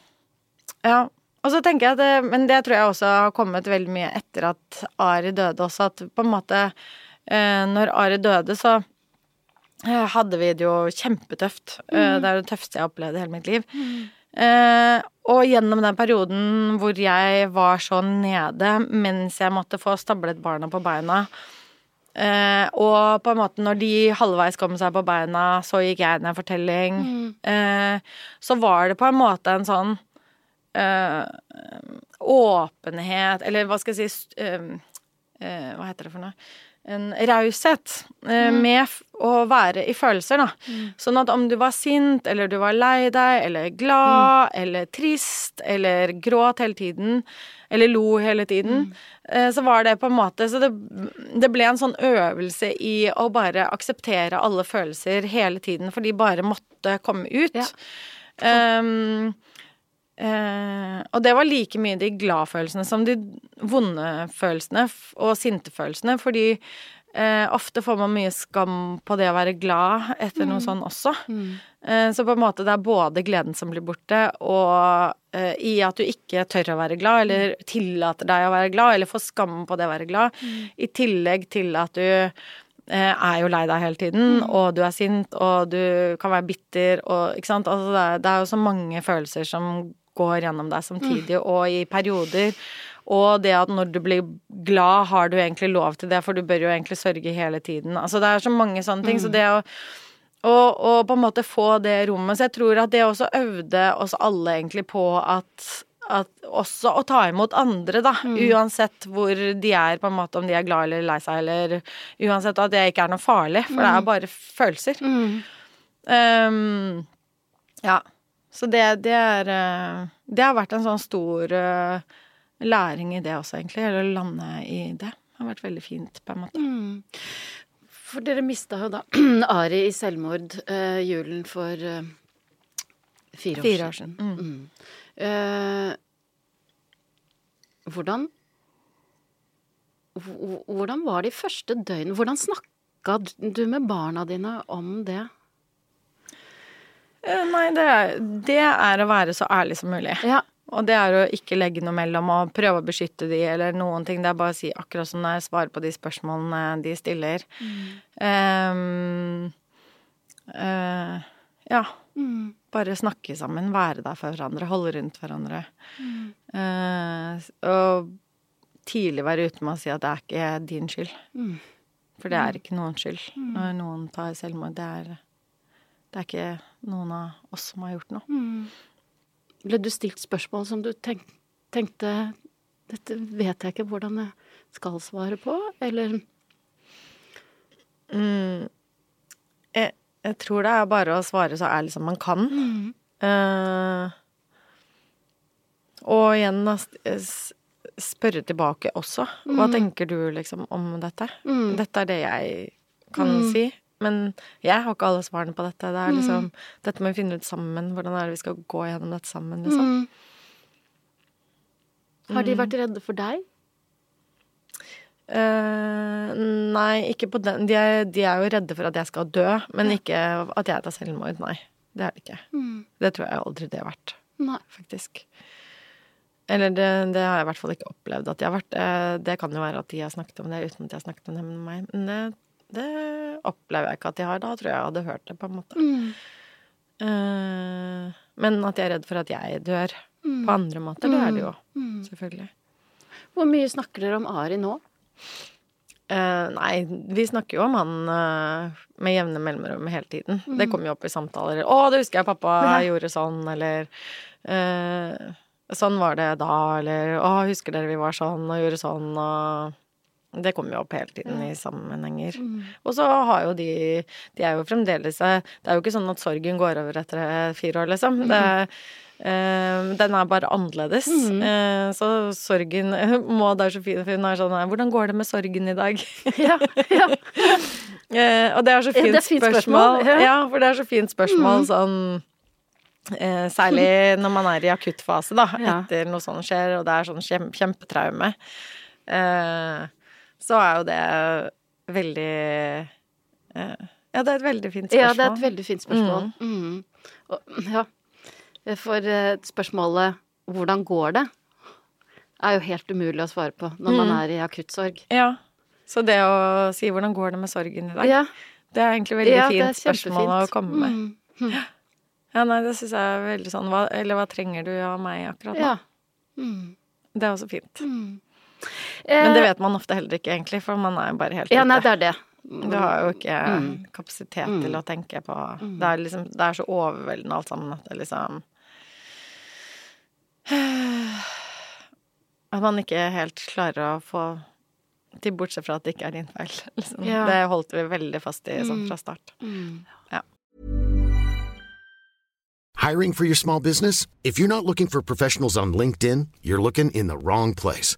ja. Og så tenker jeg at Men det tror jeg også har kommet veldig mye etter at Ari døde også, at på en måte eh, Når Ari døde, så eh, hadde vi det jo kjempetøft. Eh, mm. Det er det tøffeste jeg har opplevd i hele mitt liv. Mm. Eh, og gjennom den perioden hvor jeg var så nede mens jeg måtte få stablet barna på beina eh, og på en måte når de halvveis kom seg på beina, så gikk jeg ned fortelling. Mm. Eh, så var det på en måte en sånn øh, åpenhet Eller hva skal jeg si uh, uh, Hva heter det for noe? En raushet mm. med å være i følelser, da. Mm. Sånn at om du var sint, eller du var lei deg, eller glad, mm. eller trist, eller gråt hele tiden, eller lo hele tiden, mm. så var det på en måte Så det, det, ble en sånn øvelse i å bare akseptere alle følelser hele tiden, for de bare måtte komme ut. Ja. Um, Eh, og det var like mye de gladfølelsene som de vonde følelsene og sinte følelsene, fordi eh, ofte får man mye skam på det å være glad etter mm. noe sånn også. Mm. Eh, så på en måte det er både gleden som blir borte, og eh, i at du ikke tør å være glad, eller mm. tillater deg å være glad, eller får skam på det å være glad, mm. i tillegg til at du eh, er jo lei deg hele tiden, mm. og du er sint, og du kan være bitter, og ikke sant. Altså det, er, det er jo så mange følelser som går gjennom deg samtidig, mm. og i perioder. Og det at når du blir glad, har du egentlig lov til det, for du bør jo egentlig sørge hele tiden. Altså det er så mange sånne ting. Mm. Så det å og, og, på en måte få det rommet. Så jeg tror at det også øvde oss alle egentlig på at, at også å ta imot andre, da. Mm. Uansett hvor de er, på en måte om de er glad eller lei seg, eller uansett at det ikke er noe farlig, for mm. det er mm. bare følelser. Um, ja. Så det, det, er eh, Det har vært en sånn stor eh, læring i det også, egentlig. Eller å lande i det. Det har vært veldig fint, på en måte. Mm. For dere mista jo da Ari i selvmord uh, julen for uh, fire år fire. År siden. Mm. Mm. Uh, hvordan Hvordan var de første døgnene Hvordan snakka du med barna dine om det? Eh, nei, det er, det er, å være så ærlig som mulig. Ja. Og det er å ikke legge noe mellom og prøve å beskytte de eller noen ting. Det er bare å si akkurat som det er, svare på de spørsmålene de stiller. Mm. Um, uh, ja. Mm. bare snakke sammen, være der for hverandre, holde rundt hverandre. Eh, og tidlig være ute med å si at det er ikke din skyld. For det er ikke noens skyld når noen tar selvmord. Det er, det er ikke noen av oss som har gjort noe. Ble du stilt spørsmål som du tenk, tenkte Dette vet jeg ikke hvordan jeg skal svare på, eller Jeg, jeg tror det er bare å svare så ærlig som man kan. Eh, og igjen da, spørre tilbake også. Hva tenker du liksom om dette? Dette er det jeg kan si. Men jeg har ikke alle svarene på dette. Det er liksom, Dette må vi finne ut sammen. Hvordan er det vi skal gå gjennom dette sammen? Liksom. Har de vært redde for deg? Uh, nei, ikke på den. De er, de er jo redde for at jeg skal dø, men ikke at jeg tar selvmord. Nei, det er det ikke. Det tror jeg aldri det har vært, Nei. faktisk. Eller det, det har jeg i hvert fall ikke opplevd at de har vært. Eh, Det kan jo være at de har snakket om det uten at de har snakket om det med meg. Men det, det opplever jeg ikke at de har. Da tror jeg jeg hadde hørt det, på en måte. Eh, men at de er redd for at jeg dør på andre måter, det er det jo. Selvfølgelig. Hvor mye snakker dere om Ari nå? Uh, nei, vi snakker jo om han uh, med jevne mellomrom hele tiden. Det kommer jo opp i samtaler. 'Å, det husker jeg pappa gjorde sånn', eller uh, 'Sånn var det da', eller 'Å, husker dere vi var sånn og gjorde sånn', og Det kommer jo opp hele tiden i sammenhenger. Og så har jo de De er jo fremdeles Det er jo ikke sånn at sorgen går over etter eh, fire år, liksom. Det, eh, den er bare annerledes. Eh, så sorgen må da så fint, for hun er sånn 'Hvordan går det med sorgen i dag?' Ja, ja. Eh, og det er så fint, er fint spørsmål. spørsmål, ja. Ja. for det er så fint spørsmål sånn eh, Særlig når man er i akuttfase, da, Ja. etter noe sånt skjer, og det er sånn kjem, kjempetraume. Eh, så er jo det veldig eh, Ja, det er et veldig fint spørsmål. Ja, det er et veldig fint spørsmål. Mm. Og, ja. For eh, spørsmålet 'hvordan går det?' er jo helt umulig å svare på når man er i akuttsorg. Ja. Så det å si 'hvordan går det med sorgen i dag', Ja, det er egentlig veldig ja, fint spørsmål å komme med. Mm. Ja, nei, det syns jeg er veldig sånn hva, Eller hva trenger du av meg akkurat nå? Ja. Mm. Det er også fint. Mm. Men det Eh, vet man ofte heller ikke, egentlig, for man er jo bare helt Ja, nei, det er det. Du har jo ikke Mm. kapasitet til å tenke på det, er liksom, det er så overveldende alt sammen at det liksom At man ikke helt klarer å få til, bortsett fra at det ikke er din feil. Liksom. Ja. Det holdt vi veldig fast i sånn fra start. Ja. Hiring for your small business? If you're not looking for professionals on LinkedIn, you're looking in the wrong place.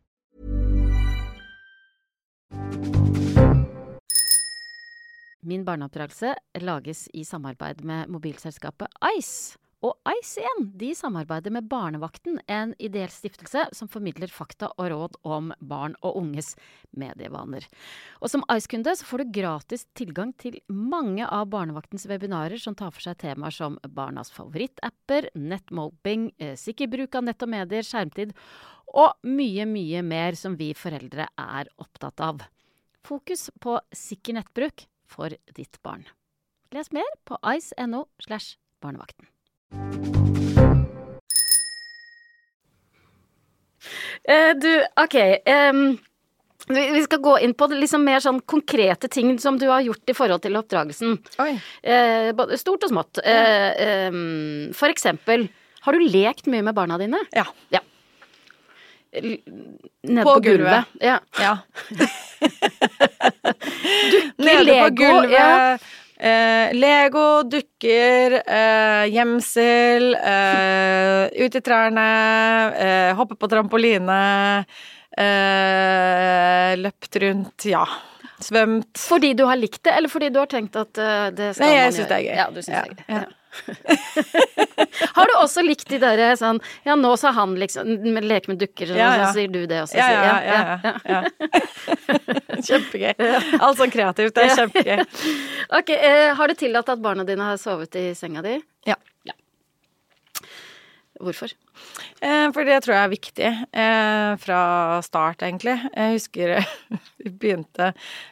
Min barneoppdragelse lages i samarbeid med mobilselskapet Ice. Og Ice igjen, de samarbeider med Barnevakten, en ideell stiftelse som formidler fakta og råd om barn og unges medievaner. Og som Ice-kunde så får du gratis tilgang til mange av Barnevaktens webinarer som tar for seg temaer som barnas favorittapper, nettmobbing, eh, sikker bruk av nett og medier, skjermtid og mye, mye mer som vi foreldre er opptatt av. Fokus på sikker nettbruk for ditt barn. Les mer på ice.no slash barnevakten. Eh, du, ok. em, vi, vi skal gå inn på liksom mer sånn konkrete ting som du har gjort i forhold til oppdragelsen. Oi. Eh, både stort og smått. Eh, em, for eksempel, har du lekt mye med barna dine? Ja. L- Nede På på, gulvet. gulvet. Ja. ja. Nede Lego, på gulvet. ja. Eh, Lego, dukker, eh, gjemsel, eh, ut i trærne, eh, hoppe på trampoline, eh, løpt rundt, ja. Svømt. Fordi du har likt det, eller fordi du har tenkt at eh, det skal Nei, jeg man syns det er gøy. Ja, du synes Ja, det er gøy. ja. Har du også likt de derre sånn Ja, nå sa han liksom Leke med dukker, sånn, Ja, ja. så sier du det også. Ja, sier- ja, ja. ja, ja. Kjempegøy. Alt sånn kreativt. Det er kjempegøy. Ok, eh, Har du tillatt at barna dine har sovet i senga di? Ja. Ja. Hvorfor? Eh, for det tror jeg er viktig eh, fra start, egentlig. Jeg husker vi begynte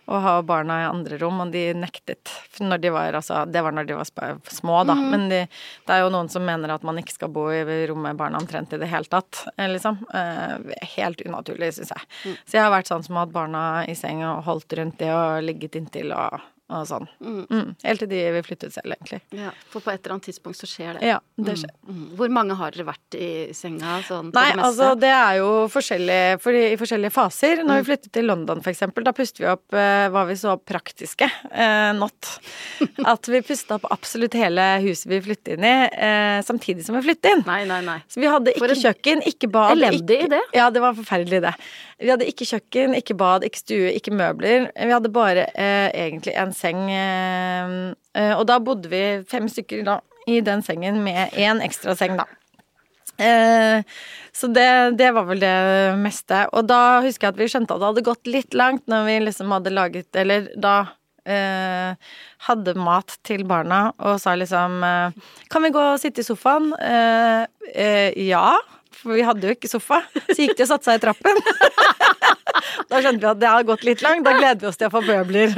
å ha barna i andre rom, og de nektet når de var altså, Det var når de var små, da. Men de, det er jo noen som mener at man ikke skal bo i rom med barna omtrent i det hele tatt, eh, liksom. Eh, helt unaturlig, syns jeg. Så jeg har vært sånn som har hatt barna i seng og holdt rundt de og ligget inntil og, og sånn. Mm. Helt til de vil flytte ut selv, egentlig. Ja, For på et eller annet tidspunkt så skjer det. Ja, det skjer. Mm. Hvor mange har dere vært i senga sånn Nei, det altså det er jo forskjellig fordi, i forskjellige faser. Når vi flyttet til London for eksempel, da pustet vi opp eh, var vi så praktiske eh, not at vi pusta opp absolutt hele huset vi flyttet inn i eh, samtidig som vi flyttet inn. Nei, nei, nei. Så vi hadde ikke en kjøkken, ikke bad elendig ikke, idé. Ja, det var forferdelig det. Vi hadde ikke kjøkken, ikke bad, ikke stue, ikke møbler. Vi hadde bare eh, egentlig en seng, eh, eh, og da bodde vi fem stykker da, i den sengen med én ekstra seng, da. Eh, så det, det var vel det meste. Og da husker jeg at vi skjønte at det hadde gått litt langt når vi liksom hadde laget Eller da eh, hadde mat til barna og sa liksom Kan vi gå og sitte i sofaen? Eh, eh, ja. For vi hadde jo ikke sofa. Så gikk de og satte seg i trappen. da skjønte vi at det har gått litt langt. Da gleder vi oss til å få møbler.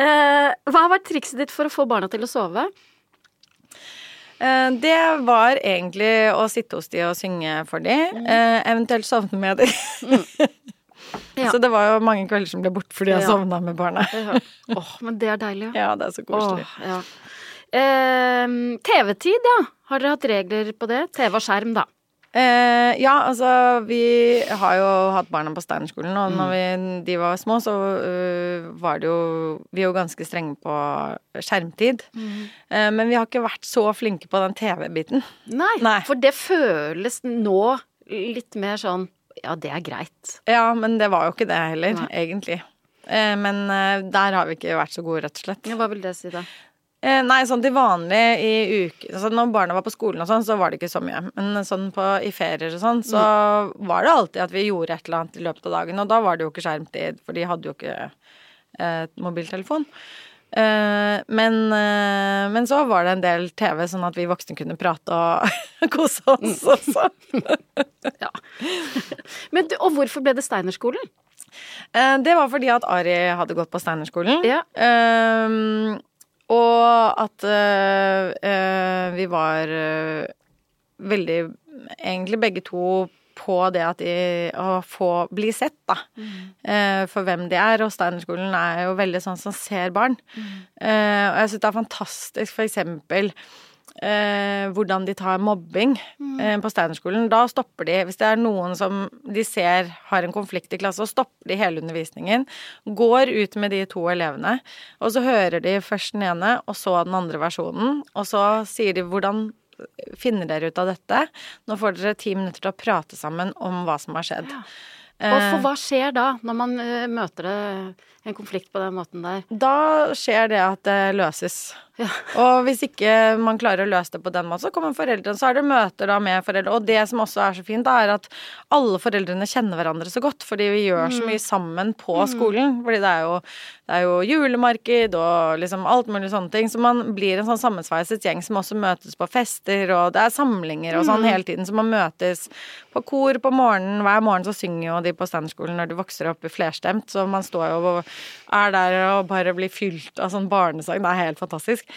uh, hva var trikset ditt for å få barna til å sove? Eh, Det var egentlig å sitte hos de og synge for de, eh, eventuelt sovne med de. Ja. Så det var jo mange kvelder som ble borte fordi jeg Ja. sovna med barna. Åh, men det er deilig. Ja, det er så koselig. Oh, ja. Eh, TV-tid, ja. Har dere hatt regler på det? TV og skjerm, da. Eh, ja, altså vi har jo hatt barna på Steinerskolen, og når vi, de var små, så uh, var det jo Vi er jo ganske strenge på skjermtid. Eh, men vi har ikke vært så flinke på den TV-biten. Nei, Nei. for det føles nå litt mer sånn Ja, det er greit. Ja, men det var jo ikke det heller, Nei. egentlig. Eh, men eh, der har vi ikke vært så gode, rett og slett. Ja, hva vil det si, da? Eh, nei, sånn til vanlig i uke altså Når barna var på skolen og sånn, så var det ikke så mye. Men sånn på, i ferier og sånn, så var det alltid at vi gjorde et eller annet i løpet av dagen. Og da var det jo ikke skjermtid, for de hadde jo ikke eh, mobiltelefon. Eh, men, eh, men så var det en del TV, sånn at vi voksne kunne prate og kose oss også. Ja. Men og hvorfor ble det Steinerskolen? Eh, det var fordi at Ari hadde gått på Steinerskolen. Ja. Ehm, og at eh, vi var eh, veldig Egentlig begge to på det at de å få bli sett, da. eh, for hvem de er. Og Steinerskolen er jo veldig sånn som ser barn. Eh, og jeg syns det er fantastisk, for eksempel eh, hvordan de tar mobbing eh, på Steinerskolen. Da stopper de, hvis det er noen som de ser har en konflikt i klasse, så stopper de hele undervisningen. Går ut med de to elevene, og så hører de først den ene, og så den andre versjonen. Og så sier de hvordan finner dere ut av dette? Nå får dere ti minutter til å prate sammen om hva som har skjedd. Og for hva skjer da, når man eh, møter det, en konflikt på den måten der? Da skjer det at det løses. Ja. Og hvis ikke man klarer å løse det på den måten, så kommer foreldrene, så er det møter da med foreldre. Og det som også er så fint, da, er at alle foreldrene kjenner hverandre så godt, fordi vi gjør så mye sammen på skolen. Fordi det er jo, det er jo julemarked og liksom alt mulig sånne ting. Så man blir en sånn sammensveiset gjeng som også møtes på fester, og det er samlinger og sånn hele tiden. Så man møtes på kor på morgenen. Hver morgen så synger jo de på standskolen når du vokser opp flerstemt, så man står jo og er der og bare blir fylt av sånn barnesang. Det er helt fantastisk.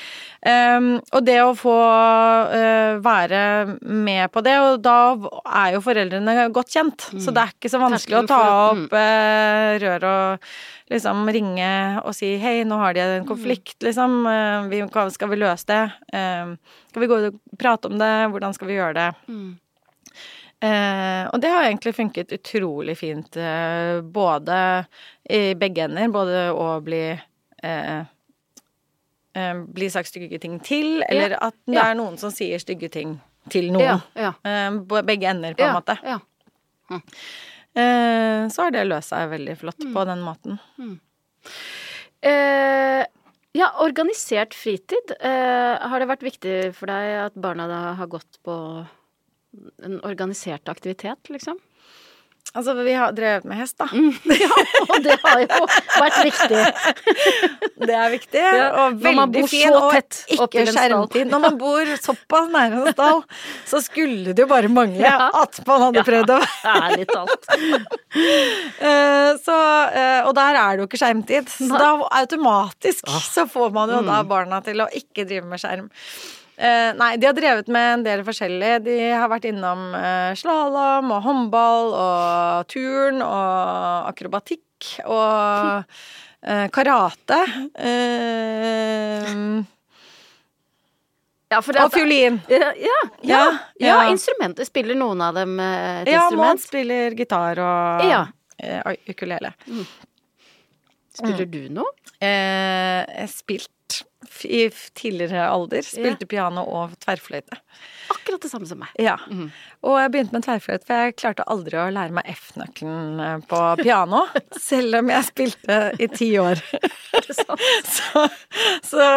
Um, og det å få uh, være med på det, og da er jo foreldrene godt kjent. Så det er ikke så vanskelig å ta opp uh, rør og liksom ringe og si hei, nå har de en konflikt, liksom. Uh, vi, skal vi løse det? Um, skal vi gå og prate om det? Hvordan skal vi gjøre det? Eh, og det har egentlig funket utrolig fint, eh, både i begge ender. Både å bli eh, eh, Bli sagt stygge ting til, eller at det Ja. er noen som sier stygge ting til noen. Ja, ja. Eh, begge ender, på en måte. Ja. Eh, så har det løst seg veldig flott Mm. på den måten. Eh, Ja, organisert fritid. Eh, har det vært viktig for deg at barna da har gått på en organisert aktivitet, liksom? Altså, vi har drevet med hest, da. Ja, og det har jo vært viktig. Det er viktig. Ja, og veldig bor fin, så og ikke skjermtid. Når man bor såpass nære en stall, så skulle det jo bare mangle Ja. at man hadde prøvd å Ærlig talt. Eh, så, eh, Og der er det jo ikke skjermtid. Så da automatisk så får man jo da barna til å ikke drive med skjerm. Eh, nei, de har drevet med en del forskjellig. De har vært innom uh, slalåm og håndball og turn og akrobatikk og eh, karate. eh, Ja, og fiolin. Ja, ja, ja, Ja, ja. ja. instrumenter. Spiller noen av dem eh, et Ja, Maud spiller gitar og Ja. eh, ukulele. Spiller du noe? Eh, spilt i tidligere alder. Spilte piano og tverrfløyte. Akkurat det samme som meg. Ja. Og jeg begynte med tverrfløyte, for jeg klarte aldri å lære meg F-nøkkelen eh, på piano. selv om jeg spilte i ti år. så, så,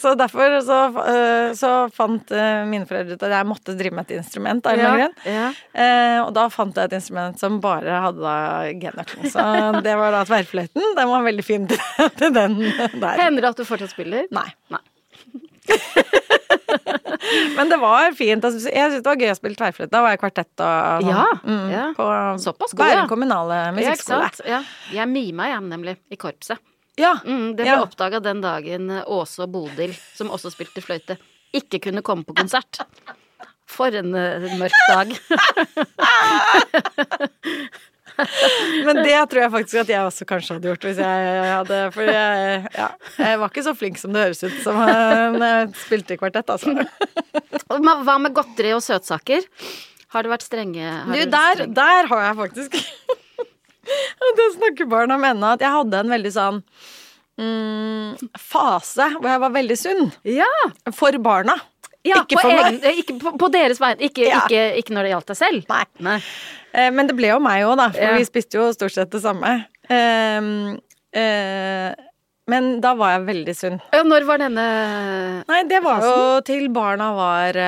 så derfor så, eh, så fant eh, mine foreldre ut at jeg måtte drive med et instrument. Da, grunn. ja. Eh, og da fant jeg et instrument som bare hadde G-nøkkelen. Så det var da tverrfløyten. Den var veldig fin til den der. Hender det at du fortsatt spiller? Nei. Nei. Men det var fint. Altså, jeg syntes det var gøy å spille tverrfløyte. Da var jeg kvartett og sånn. Ja, Mm, ja. På Såpass god. Bærum kommunale musikkskole. Ja. Jeg mima, jeg, nemlig, i korpset. Ja. Mm, det ble Ja. oppdaga den dagen eh, Åse og Bodil, som også spilte fløyte, ikke kunne komme på konsert. For en eh, mørk dag. Men det tror jeg faktisk at jeg også kanskje hadde gjort hvis jeg hadde For jeg, ja, jeg var ikke så flink som det høres ut som når jeg spilte kvartett, altså. Hva med godteri og søtsaker? Har det vært strenge har Du, der, streng- der har jeg faktisk Det snakker barn om ennå, at jeg hadde en veldig sånn mm, fase hvor jeg var veldig sunn. Ja! For barna. Ja Ikke på, for egen, meg. ikke, på, på deres vegne. Ikke, Ja. ikke, ikke når det gjaldt deg selv. Nei. Nei. Eh, men det ble jo meg òg, da, for Ja. vi spiste jo stort sett det samme. Eh, eh, men da var jeg veldig sunn. Ja, Når var denne Nei, det var jo til barna var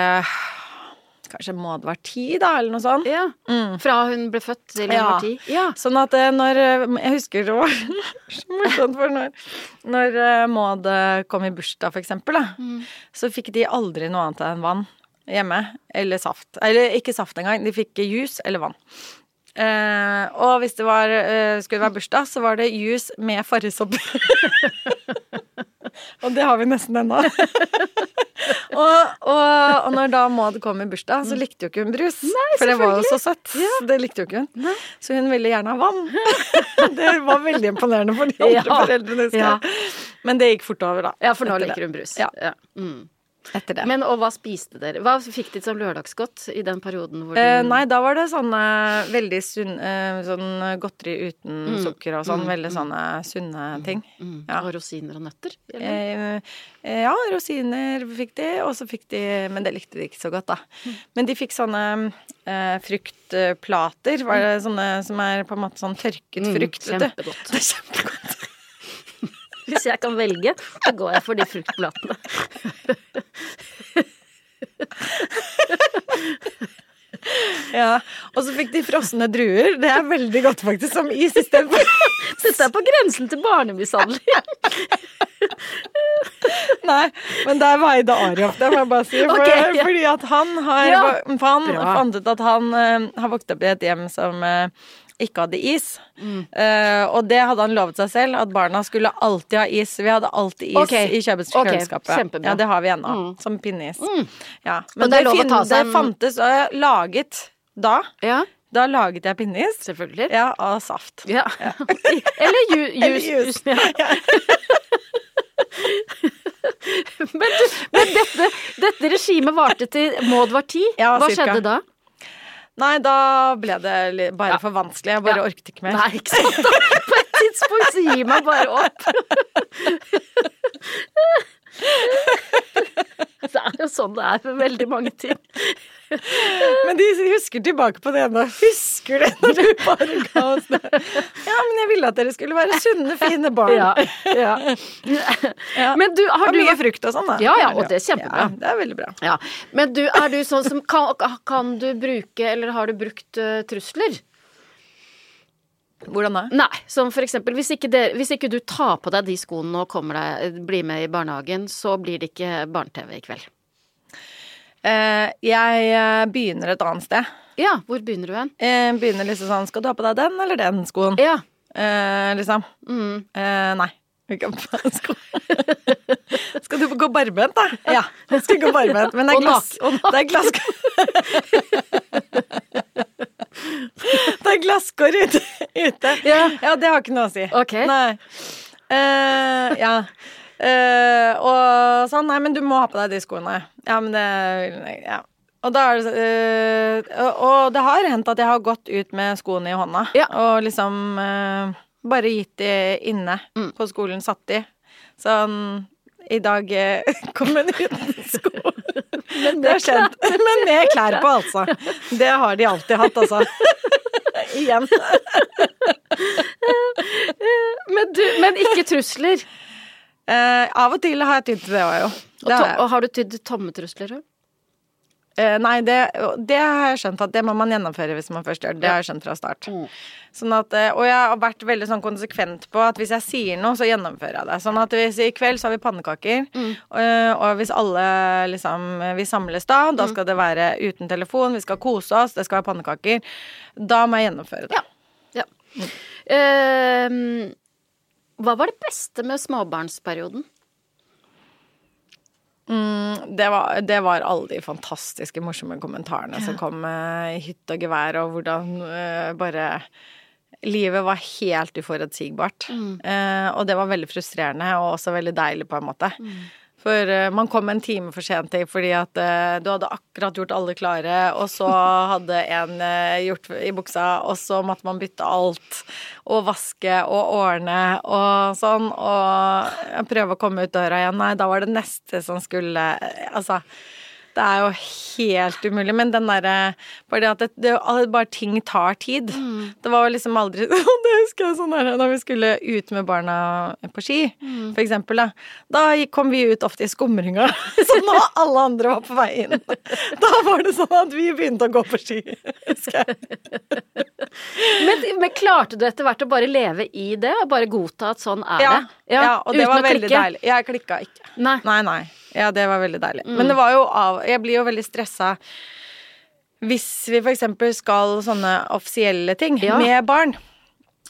Kanskje det var ti, da, eller noe sånt. Ja. Mm. Fra hun ble født til hun Ja. var ti? Ja. Sånn at eh, når eh, Jeg husker det var så morsomt, for når, når eh, Maud kom i bursdag, for eksempel, da, Mm. så fikk de aldri noe annet enn vann hjemme. Eller saft. Eller ikke saft engang. De fikk juice eller vann. Eh, og hvis det var, skulle skulle være bursdag, så var det juice med farrisopp. og det har vi nesten ennå. og, og, og når da Maud kom i bursdag, så likte jo ikke hun brus. for det var jo så søtt. Så det likte jo ikke hun. Så hun ville gjerne ha vann. det var veldig imponerende for de andre Ja. foreldrene. Ja. Men det gikk fort over, da. ja, for nå liker hun brus. Ja. Mm. Etter det. Men og hva spiste dere? Hva fikk de som lørdagsgodt i den perioden hvor du Eh, nei, da var det sånne veldig sunn eh, Sånn godteri uten sukker og sånn. veldig sånne sunne ting. mm, ja. Og rosiner og nøtter? Eh, eh, ja, rosiner fikk de, og så fikk de Men det likte de ikke så godt, da. Men de fikk sånne eh, fruktplater. Var det sånne som er på en måte sånn tørket Mm, frukt, vet du. kjempegodt. Det er kjempegodt. Hvis jeg kan velge, så går jeg for de fruktblatene. Ja. Og så fikk de frosne druer. Det er veldig godt, faktisk, som is istedenfor Dette er på grensen til barnemishandling. Nei, men der var Eide det må jeg bare si. For, okay, ja. Fordi at han har Ja, Han fant ut at han uh, har vokst opp i et hjem som eh, ikke hadde is. Eh, og det hadde han lovet seg selv, at barna skulle alltid ha is. Vi hadde alltid is okay. i kjøleskapet. Okay. ja, det har vi ennå. Som pinneis. Ja. Men det det, seg det fantes og jeg laget da. Ja, Da laget jeg pinneis. selvfølgelig. Ja, av saft. Ja. Eller Eller jus. Ja. men du, men dette, dette regimet varte til Maud var ti. Ja, Hva cirka. skjedde da? Nei, da ble det bare for vanskelig. Jeg bare orket ikke mer. Nei, ikke sant. På et tidspunkt så gir man bare opp. Det er jo sånn det er med veldig mange ting. Men de husker tilbake på det ennå. Husker det når du bare ga oss det? Ja, men jeg ville at dere skulle være sunne, fine barn. Ja, ja. Ja. Men du, har Og du mye frukt og sånn, da. Ja, ja, og det er kjempebra. Ja, det er veldig bra. Ja, Men du, er du sånn som kan, kan du bruke, eller har du brukt uh, trusler? Hvordan da? Nei, som for eksempel hvis ikke, det, hvis ikke du tar på deg de skoene og deg, blir med i barnehagen, så blir det ikke barne-TV i kveld. Uh, jeg eh, begynner et annet sted. Ja, hvor begynner du hen? Jeg begynner liksom sånn Skal du ha på deg den eller den skoen? Ja. Uh, liksom. Mm. Eh, nei. Skal du gå barbent, da? Ja, jeg skal gå barbent. Men det er glass... nak- og nak- Det er glass... det er glasskår ute. ute. Ja. ja, det har ikke noe å si. Ok. Nei. Uh, ja. Uh, og sånn, nei, men du må ha på deg de skoene. Ja, men det Ja. Og er det eh, og, det har hendt at jeg har gått ut med skoene i hånda Ja. og liksom bare gitt de inne Mm. på skolen, satt de. Sånn I dag kom hun uten sko. Det har skjedd. Men med klær på, altså. Det har de alltid hatt, altså. Igjen. Men, du, men ikke trusler. Eh, av og til har jeg tydd til det òg, jo. Og, Det to, har og har du tydd tomme trusler òg? Eh, nei, det, det har jeg skjønt at det må man gjennomføre hvis man først gjør det. Det har jeg skjønt fra start. Mm. Sånn at, eh, og jeg har vært veldig sånn konsekvent på at hvis jeg sier noe, så gjennomfører jeg det. Sånn at hvis i kveld så har vi pannekaker, Mm. og, og hvis alle liksom Vi samles da, Mm. da skal det være uten telefon, vi skal kose oss, det skal være pannekaker. Da må jeg gjennomføre det. Ja. ja. Ehm, hva var det beste med småbarnsperioden? Mm, det, var, det var alle de fantastiske, morsomme kommentarene som kom i i hytt og gevær, og hvordan uh, bare Livet var helt uforutsigbart. Eh, og det var veldig frustrerende, og også veldig deilig, på en måte. For uh, man kom en time for sent til fordi at uh, du hadde akkurat gjort alle klare, og så hadde en uh, gjort i buksa, og så måtte man bytte alt. Og vaske og ordne og sånn. Og prøve å komme ut døra igjen. Nei, da var det neste som skulle Altså. Det er jo helt umulig. Men den derre Bare det at det, det, bare ting tar tid. Det var jo liksom aldri Det husker jeg sånn her da vi skulle ut med barna på ski, for eksempel. Da, da kom vi ut ofte i skumringa. Så nå alle andre var på vei inn, da var det sånn at vi begynte å gå på ski. Husker jeg. Men, men klarte du etter hvert å bare leve i det, bare godta at sånn er Ja, det? ja, og det var veldig deilig. Jeg klikka ikke. Nei. Nei, nei. Ja, det var veldig deilig. Men det var jo av Jeg blir jo veldig stressa hvis vi eksempel skal sånne offisielle ting Ja. med barn.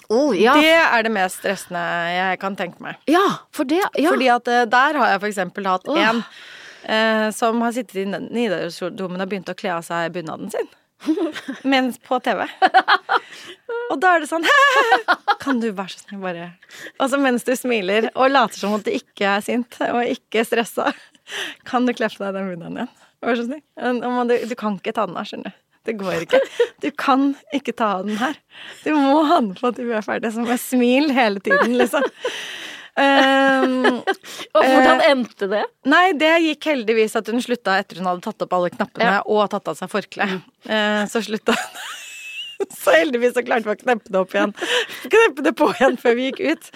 Oh, ja. Det er det mest stressende jeg kan tenke meg. ja, for det ja. Fordi at eh, der har jeg eksempel hatt Åh. en eh, som har sittet i Nidarosdomen og begynt å kle av seg bunaden sin. Mens på TV. Og da er det sånn Kan du være så snill, bare Altså mens du smiler og later som at du ikke er sint og ikke stressa, kan du kle på deg den bunaden igjen? Vær så snill. Du, du kan ikke ta den av, skjønner du. Det går ikke. Du kan ikke ta av den her. Du må ha den på til vi er ferdige. Så med smil hele tiden, liksom. Um, Og hvordan endte det? Nei, det gikk heldigvis at hun slutta etter hun hadde tatt opp alle knappene Ja. og tatt av seg forkleet. Mm. Uh, så slutta hun. Så heldigvis så klarte vi å kneppe det opp igjen. Kneppe det på igjen før vi gikk ut.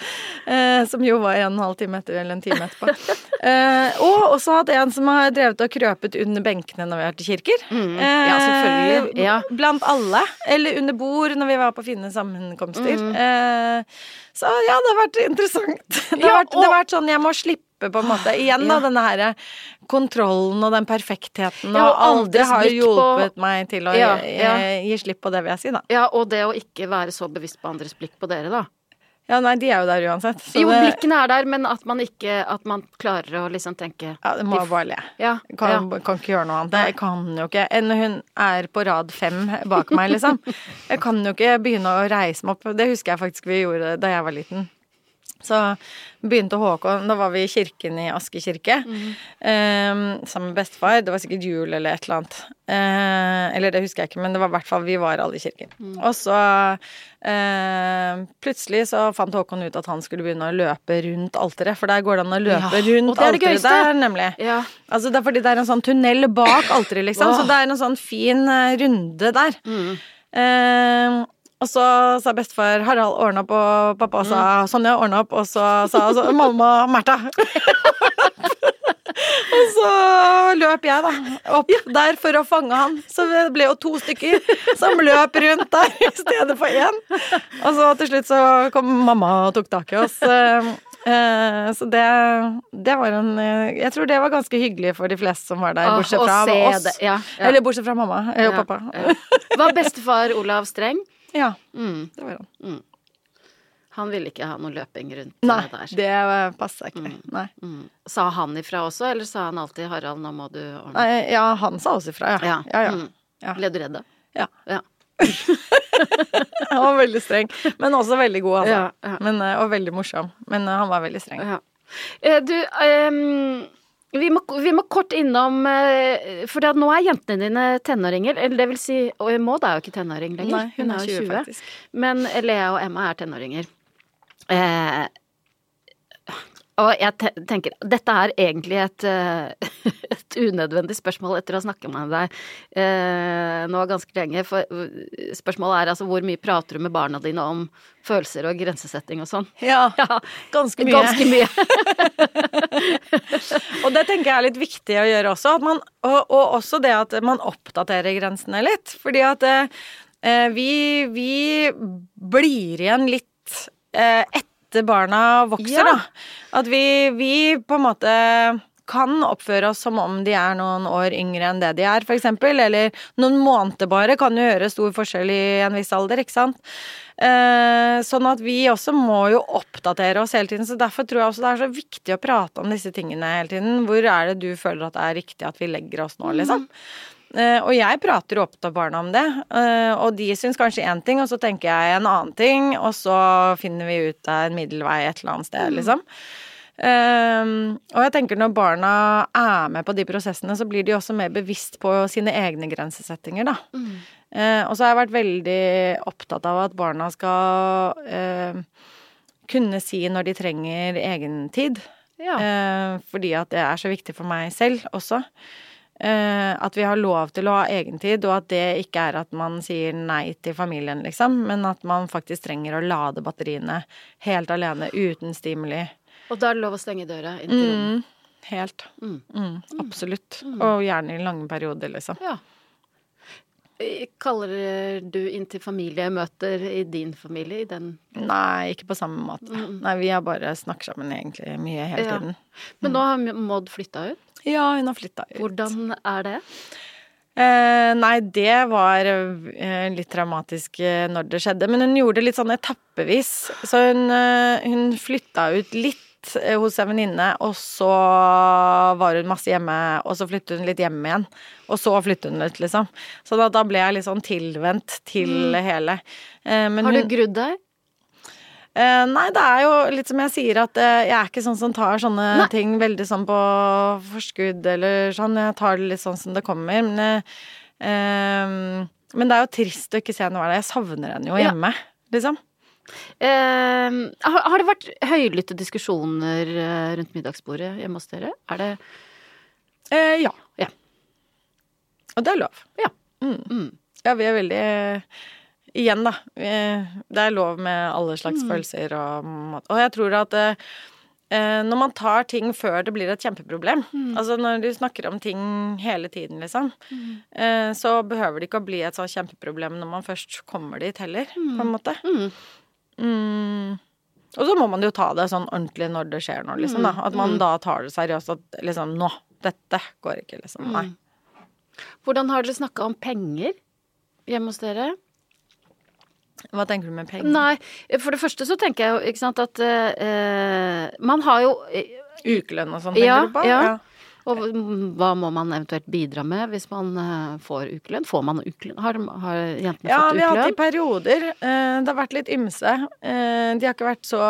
Eh, som jo var en og en halv time etter, eller en time etterpå. Eh, og også hatt en som har drevet og krøpet under benkene når vi har vært i kirker. Mm. Ja, selvfølgelig. Eh, Ja. Blant alle. Eller under bord når vi var på fine sammenkomster. Mm. Eh, så ja, det har vært interessant. Det har, Ja, vært, det har vært sånn jeg må slippe på en måte igjen da, Ja. denne her kontrollen og den perfektheten. Og og aldri har blikk på- meg til å Ja, gi, gi slipp på det, vil jeg si, da. Ja, og det å ikke være så bevisst på andres blikk på dere, da. Ja, nei, de er jo der uansett. Jo, det, blikkene er der, men at man ikke At man klarer å liksom tenke ja, det må bare le. Ja. Kan, ja. kan ikke gjøre noe annet. Jeg kan jo ikke Enn hun er på rad fem bak meg, liksom. Jeg kan jo ikke begynne å reise meg opp. Det husker jeg faktisk vi gjorde da jeg var liten. Så begynte Håkon Da var vi i kirken i Aske kirke eh, sammen med bestefar. Det var sikkert jul eller et eller annet. Eh, eller det husker jeg ikke, men det var i hvert fall vi var alle i kirken. Og så eh, plutselig så fant Håkon ut at han skulle begynne å løpe rundt alteret. For der går det an å løpe Ja, rundt det er alteret der, nemlig. Ja. Altså det er fordi det er en sånn tunnel bak alteret, liksom. Åh. Så det er en sånn fin eh, runde der. Eh, og så sa bestefar Harald ordne opp, og pappa sa Sonja ordne opp, og så sa altså, mamma Märtha Og så løp jeg, da, opp der for å fange han. Så det ble jo to stykker som løp rundt der i stedet for én. Og så til slutt så kom mamma og tok tak i oss. Eh, eh, Så det, det var en Jeg tror det var ganske hyggelig for de fleste som var der, bortsett fra oss. Ja, ja. Eller bortsett fra mamma og Ja, pappa. Var bestefar Olav streng? Ja, Mm. det var han. Han ville ikke ha noe løping rundt Nei, der. der. det passa ikke. Nei. Mm. Sa han ifra også, eller sa han alltid 'Harald, nå må du ordne'? Nei, ja, han sa også ifra, ja. Ja. ja, ja. Mm. Ja. Ble du redd da? Ja. Ja. Han var veldig streng, men også veldig god, altså. Men, eh, og veldig morsom. Men eh, han var veldig streng. Ja. Eh, Du, ehm, vi, må, vi må kort innom eh, For nå er jentene dine tenåringer. Eller det vil si Og Maud er jo ikke tenåring lenger. Nei, hun er 20, faktisk. Men Lea og Emma er tenåringer. Eh, og jeg te tenker Dette er egentlig et, eh, et unødvendig spørsmål etter å ha snakket med deg eh, nå ganske lenge. For eh, spørsmålet er altså hvor mye prater du med barna dine om følelser og grensesetting og sånn? Ja, Ja, ganske mye. Ganske mye. Og det tenker jeg er litt viktig å gjøre også. At man, og, og også det at man oppdaterer grensene litt. Fordi at eh, vi, vi blir igjen litt eh, etter barna vokser, Ja. da. At vi, vi på en måte kan oppføre oss som om de er noen år yngre enn det de er, eksempel. Eller noen måneder bare kan jo gjøre stor forskjell i en viss alder, ikke sant. Eh, sånn at vi også må jo oppdatere oss hele tiden. Så derfor tror jeg også det er så viktig å prate om disse tingene hele tiden. Hvor er det du føler at det er riktig at vi legger oss nå, liksom? Eh, og jeg prater jo opp til barna om det, uh, og de syns kanskje én ting, og så tenker jeg en annen ting, og så finner vi ut av en middelvei et eller annet sted, liksom. Um, og jeg tenker når barna er med på de prosessene, så blir de også mer bevisst på sine egne grensesettinger, da. Eh, og så har jeg vært veldig opptatt av at barna skal uh, kunne si når de trenger egentid. Ja. Uh, fordi at det er så viktig for meg selv også. Eh, at vi har lov til å ha egentid, og at det ikke er at man sier nei til familien, liksom, men at man faktisk trenger å lade batteriene helt alene, uten stimuli. Og da er det lov å stenge døra inn til rommet. Mm, helt. Mm. Mm, absolutt. Og gjerne i lange perioder, liksom. Ja. Eh, Kaller du inn til familiemøter i din familie i den Nei, ikke på samme måte. Nei, vi har bare snakket sammen egentlig mye hele Ja. tiden. Men nå har Maud flytta ut. Ja, hun har flytta ut. Hvordan er det? Eh, nei, det var eh, litt traumatisk eh, når det skjedde, men hun gjorde det litt sånn etappevis. Så hun, eh, hun flytta ut litt eh, hos en venninne, og så var hun masse hjemme, og så flyttet hun litt hjem igjen. Og så flyttet hun ut, liksom. Så da, da ble jeg litt sånn tilvendt til hele. Eh, men Har hun- du grudd deg? Eh, nei, det er jo litt som jeg sier, at eh, jeg er ikke sånn som tar sånne Nei. ting veldig sånn på forskudd eller sånn. Jeg tar det litt sånn som det kommer. Men, eh, men det er jo trist å ikke se henne hver dag. Jeg savner henne jo Ja. hjemme, liksom. Eh, har, har det vært høylytte diskusjoner eh, rundt middagsbordet hjemme hos dere? Er det Eh, ja. Ja. Og det er lov. Ja. Mm. Mm. Ja, vi er veldig eh, Igjen, da. Det er lov med alle slags Mm. følelser og mat. Og jeg tror at eh, når man tar ting før det blir et kjempeproblem Mm. Altså når du snakker om ting hele tiden, liksom, eh, så behøver det ikke å bli et sånt kjempeproblem når man først kommer dit heller, på en måte. Mm. Mm. Og så må man jo ta det sånn ordentlig når det skjer noe, liksom. da At Mm. man da tar det seriøst. At liksom Nå! Dette går ikke, liksom. Nei. Mm. Hvordan har dere snakka om penger hjemme hos dere? Hva tenker du med penger? Nei, for det første så tenker jeg jo, ikke sant, at eh, man har jo eh, Ukelønn og sånn, tenker Ja, du på? ja. Og hva må man eventuelt bidra med hvis man eh, får ukelønn? Får man ukelønn? Har, har jentene Ja, fått vi har hatt det i perioder. Eh, Det har vært litt ymse. Eh, De har ikke vært så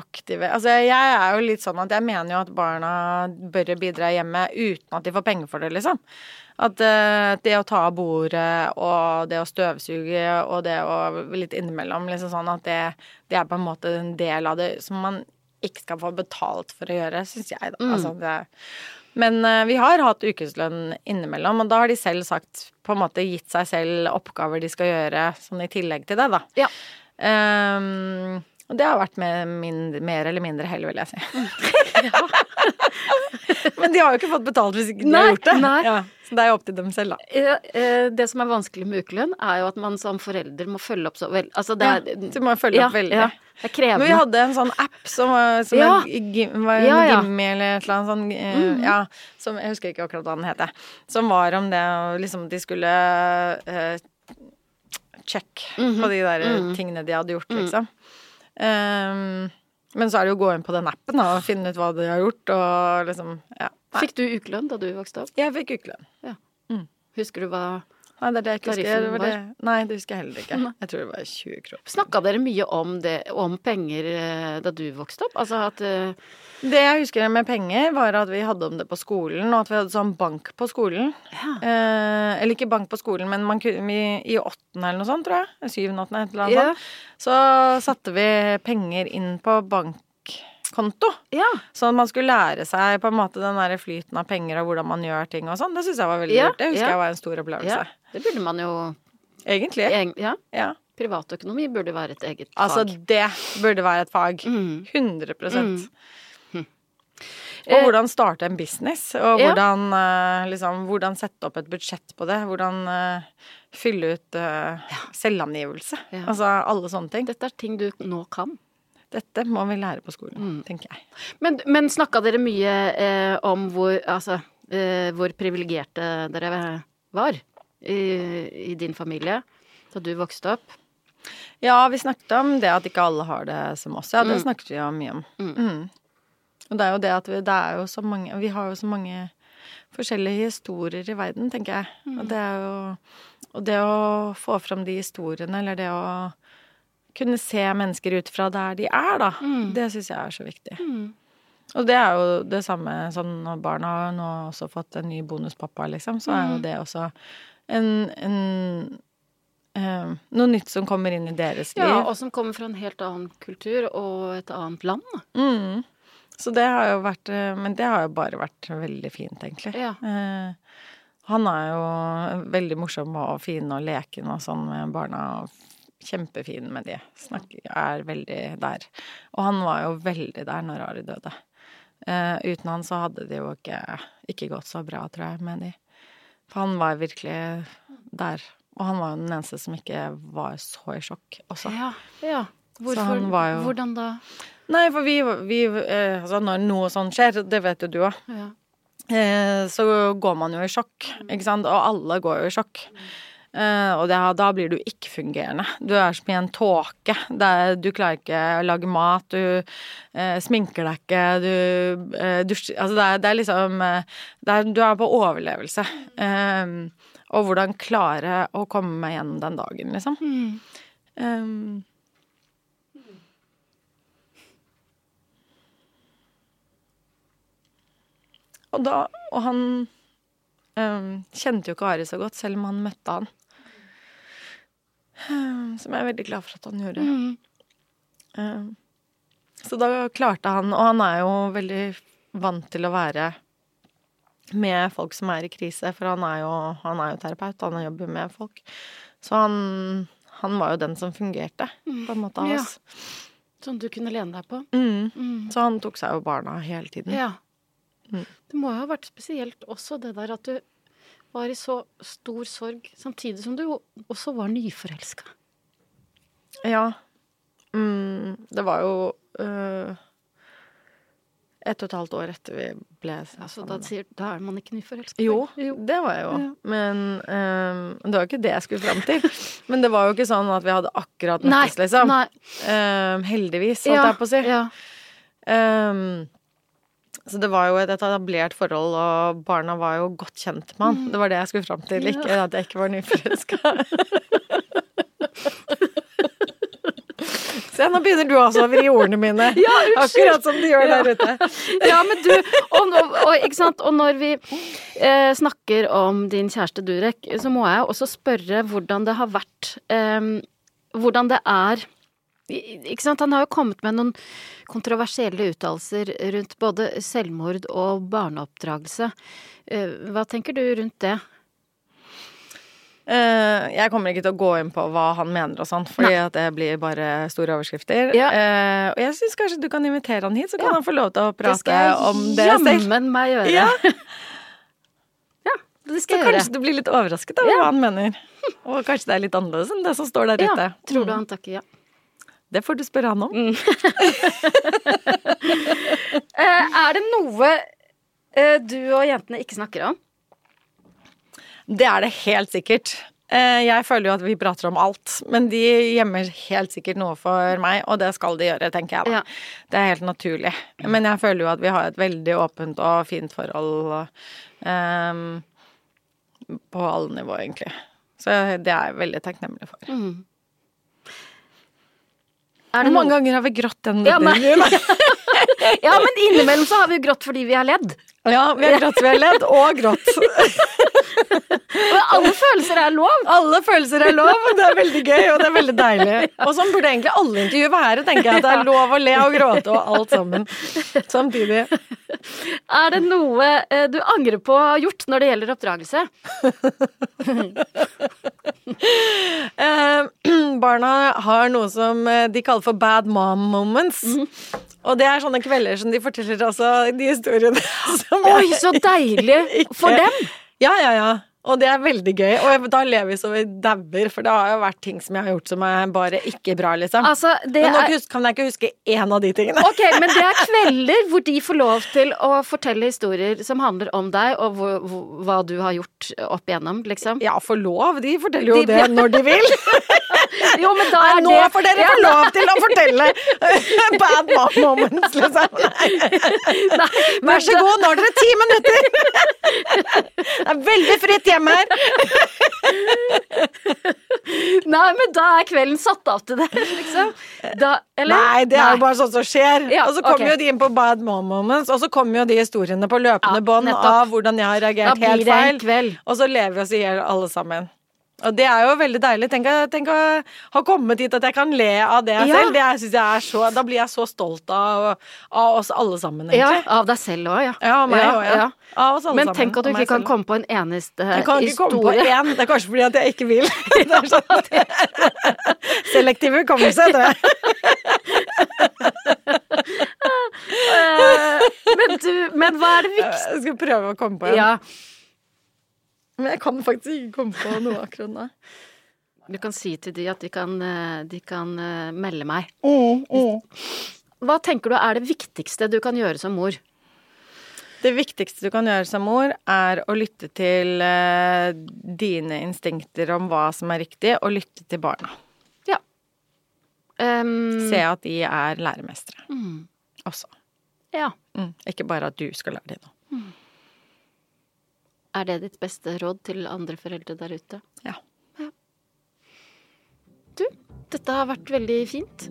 aktive. Altså, jeg er jo litt sånn at jeg mener jo at barna bør bidra hjemme uten at de får penger for det, liksom. At det å ta av bordet og det å støvsuge og det å litt innimellom, liksom sånn at det, det er på en måte en del av det som man ikke skal få betalt for å gjøre, syns jeg, da. Altså, det, men eh, vi har hatt ukeslønn innimellom, og da har de selv sagt på en måte gitt seg selv oppgaver de skal gjøre sånn i tillegg til det, da. Ja. Ehm, og det har vært med min, mer eller mindre hell, vil jeg si. Men de har jo ikke fått betalt hvis ikke de Nei, har gjort det. nei. Ja, så det er jo opp til dem selv, da. Eh, Det som er vanskelig med ukelønn, er jo at man som forelder må følge opp så vel Altså det Ja, er så må følge opp veldig. Ja, det er krevende. Men vi hadde en sånn app som var, som Ja. en var en Ja, ja. Gimmi eller et eller annet sånn mm. Ja, som Jeg husker ikke akkurat hva den het. Som var om det og liksom De skulle uh, check på de der tingene de hadde gjort, liksom. Um, men så er det jo å gå inn på den appen da, og finne ut hva de har gjort, og liksom Ja. Fikk du ukelønn da du vokste opp? jeg fikk ukelønn. Husker du hva Nei, det er det jeg ikke husker. Det det. Nei, det husker jeg heller ikke. Jeg tror det var 20 kroner. Snakka dere mye om det, om penger eh, da du vokste opp? Altså at uh... Det jeg husker med penger, var at vi hadde om det på skolen, og at vi hadde sånn bank på skolen. Ja. Eh, eller ikke bank på skolen, men man vi, i åttende eller noe sånt, tror jeg. Syvende, åttende, et eller annet Ja. sånt. Så satte vi penger inn på bankkonto. Ja. Sånn at man skulle lære seg på en måte den der flyten av penger og hvordan man gjør ting og sånn. Det syns jeg var veldig Ja, lurt. Det husker ja. jeg var en stor opplevelse. ja. Det burde man jo Egentlig. egen- Ja. Ja. Privatøkonomi burde være et eget Altså, fag. det burde være et fag. Mm. 100 Og Eh, hvordan starte en business, og ja. hvordan, eh, liksom, hvordan sette opp et budsjett på det. Hvordan uh, fylle ut eh, selvangivelse. Ja. Altså alle sånne ting. Dette er ting du nå kan. Dette må vi lære på skolen, Mm. tenker jeg. Men, men snakka dere mye eh, om hvor Altså eh, hvor privilegerte dere var i, i din familie da du vokste opp? Ja, vi snakket om det at ikke alle har det som oss. Ja, det Mm. snakket vi jo mye om. Mm. Og det er jo det at vi, det er jo så mange Vi har jo så mange forskjellige historier i verden, tenker jeg. Mm. Og det er jo Og det å få fram de historiene, eller det å kunne se mennesker ut fra der de er, da, Mm. det syns jeg er så viktig. Og det er jo det samme sånn når barna har nå også fått en ny bonuspappa, liksom, så er jo Mm. det også en, en eh, noe nytt som kommer inn i deres liv. Ja, og som kommer fra en helt annen kultur og et annet land. Mm. Så det har jo vært eh, Men det har jo bare vært veldig fint, egentlig. Ja. Eh, han er jo veldig morsom og fin og leken og sånn med barna. og Kjempefin med de. Snakker, er veldig der. Og han var jo veldig der når Ari døde. Uh, uten han så hadde det jo ikke, ikke gått så bra, tror jeg, med de. For han var virkelig der. Og han var jo den eneste som ikke var så i sjokk også. Ja, ja. Hvorfor, han var jo- Hvordan da? Nei, for vi, vi uh, Altså, når noe sånt skjer, det vet jo du òg, Ja. uh, så går man jo i sjokk, ikke sant? Og alle går jo i sjokk. Eh, og det, da blir du ikke-fungerende. Du er som i en tåke. Du klarer ikke å lage mat, du eh, sminker deg ikke, du eh, dusjer Altså, det er, det er liksom eh, det er, Du er på overlevelse. Um, og hvordan klare å komme meg gjennom den dagen, liksom. Eh, Og da Og han øhm, kjente jo ikke Ari så godt, selv om han møtte han. Som jeg er veldig glad for at han gjorde. Mm. så da klarte han Og han er jo veldig vant til å være med folk som er i krise, for han er jo, han er jo terapeut, han jobber med folk. Så han, han var jo den som fungerte, på en måte, av Ja. oss. Som du kunne lene deg på? Mm. Så han tok seg jo barna hele tiden. Ja. Mm. Det må jo ha vært spesielt også det der at du var i så stor sorg, samtidig som du også var nyforelska. Ja. Mm, det var jo uh, ett og et halvt år etter vi ble Altså, da, sier, da er man ikke nyforelska. Jo, det var jeg jo. Ja. Men um, det var jo ikke det jeg skulle fram til. Men det var jo ikke sånn at vi hadde akkurat møttes, liksom. nei. Um, heldigvis, holdt Ja, jeg på å si. Ja. Øhm, Så det var jo et etablert forhold, og barna var jo godt kjent med han. Det var det jeg skulle fram til, ikke at jeg ikke var nyforelska. Se, nå begynner du også å vri ordene mine. Ja. Akkurat som de gjør der ute. Ja, men du, og, og, og når vi eh, snakker om din kjæreste Durek, så må jeg også spørre hvordan det har vært eh, Hvordan det er ikke sant? Han har jo kommet med noen kontroversielle uttalelser rundt både selvmord og barneoppdragelse. Eh, Hva tenker du rundt det? Eh, jeg kommer ikke til å gå inn på hva han mener og sånn, fordi det blir bare store overskrifter. Ja. Eh, og jeg syns kanskje du kan invitere han hit, så kan Ja. han få lov til å prate om det om det selv. jammen meg gjøre. Ja. Ja, det Så jeg gjøre. kanskje du blir litt overrasket over hva han mener. Og kanskje det er litt annerledes enn det som står der ute. tror du han takker ja? Det får du spørre han om. Eh, er det noe eh, du og jentene ikke snakker om? Det er det helt sikkert. Eh, Jeg føler jo at vi prater om alt, men de gjemmer helt sikkert noe for meg, og det skal de gjøre, tenker jeg da. Ja. Det er helt naturlig. Men jeg føler jo at vi har et veldig åpent og fint forhold ehm, på alle nivåer, egentlig. Så det er jeg veldig takknemlig for. Mm. Hvor mange noen... ganger har vi grått den Ja, nei. Ja, men innimellom så har vi jo grått fordi vi har ledd. Ja, vi har grått, vi har ledd, og grått. Og alle følelser er lov. Alle følelser er lov, og det er veldig gøy, og det er veldig deilig. Og sånn burde egentlig alle intervju være, tenker jeg. At det er lov å le og gråte og alt sammen samtidig. Er det noe eh, du angrer på å ha gjort når det gjelder oppdragelse? Eh, barna har noe som eh, de kaller for bad mom moments. Og det er sånne kvelder som de forteller altså de historiene som Oi, så deilig for dem! Ja, ja, ja. Og det er veldig gøy. Og da ler vi så vi dauer, for det har jo vært ting som jeg har gjort som er bare ikke bra, liksom. Altså, det Men nå er kan jeg ikke huske én av de tingene. Ok, men det er kvelder hvor de får lov til å fortelle historier som handler om deg, og hvor, hvor, hva du har gjort opp igjennom, liksom. Ja, for lov. De forteller jo De- det når de vil. Jo, men da Nei, er nå det får dere få lov til å fortelle bad mom moments, liksom. Nei, Vær så god, nå har dere ti minutter! Det er veldig fritt hjemme her. Nei, men da er kvelden satt av til det, liksom. Da, eller? Nei, det er jo bare sånt som skjer. Ja, og så kommer okay. jo de inn på bad mom moments, og så kommer jo de historiene på løpende Ja, bånd av hvordan jeg har reagert helt feil. Og så lever vi oss i hjel alle sammen. Og det er jo veldig deilig. Tenk, tenk å ha kommet hit at jeg kan le av det Ja. selv. Det synes jeg er så, da blir jeg så stolt av, av oss alle sammen, egentlig. Ja, av deg selv òg, ja. Ja, meg òg, ja. ja. Av oss alle Men sammen. tenk at du ikke kan selv. komme på en eneste historie. Jeg kan ikke komme på historie. én. Det er kanskje fordi at jeg ikke vil. Det er sånn. Selektiv hukommelse, tror jeg. Eh, men du, men hva er det viktigste Jeg skal prøve å komme på en. Ja, Men jeg kan faktisk ikke komme på noe akkurat nå. du kan si til de at de kan, eh, de kan eh, melde meg. Mm, Hva tenker du er det viktigste du kan gjøre som mor? Det viktigste du kan gjøre som mor, er å lytte til eh, dine instinkter om hva som er riktig, og lytte til barna. Ja. Um, Se at de er læremestere mm, også. ja. Mm. Ikke bare at du skal lære dem noe. Er det ditt beste råd til andre foreldre der ute? Ja. Du, dette har vært veldig fint.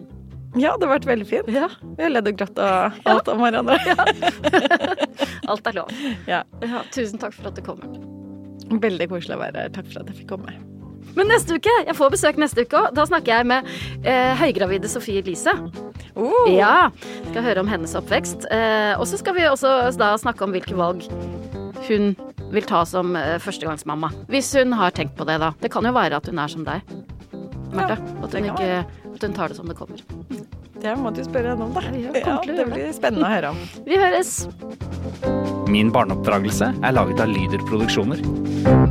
ja, det har vært veldig fint. Ja. Vi har ledd og grått og alt om hverandre. Alt er lov. Ja. Ja, tusen takk for at du kommer. Veldig koselig å være her. Takk for at jeg fikk komme. Men neste uke, jeg får besøk neste uke òg. Da snakker jeg med eh, høygravide Sofie Elise. Oh. Ja, skal høre om hennes oppvekst. Eh, og så skal vi også da snakke om hvilke valg hun vil ta som eh, førstegangsmamma. Hvis hun har tenkt på det, da. Det kan jo være at hun er som deg, Marte. at, at hun tar det som det kommer. Det må du spørre henne om, da. Ja, det blir spennende å høre om. Vi høres! Min barneoppdragelse er laget av Lyder Produksjoner.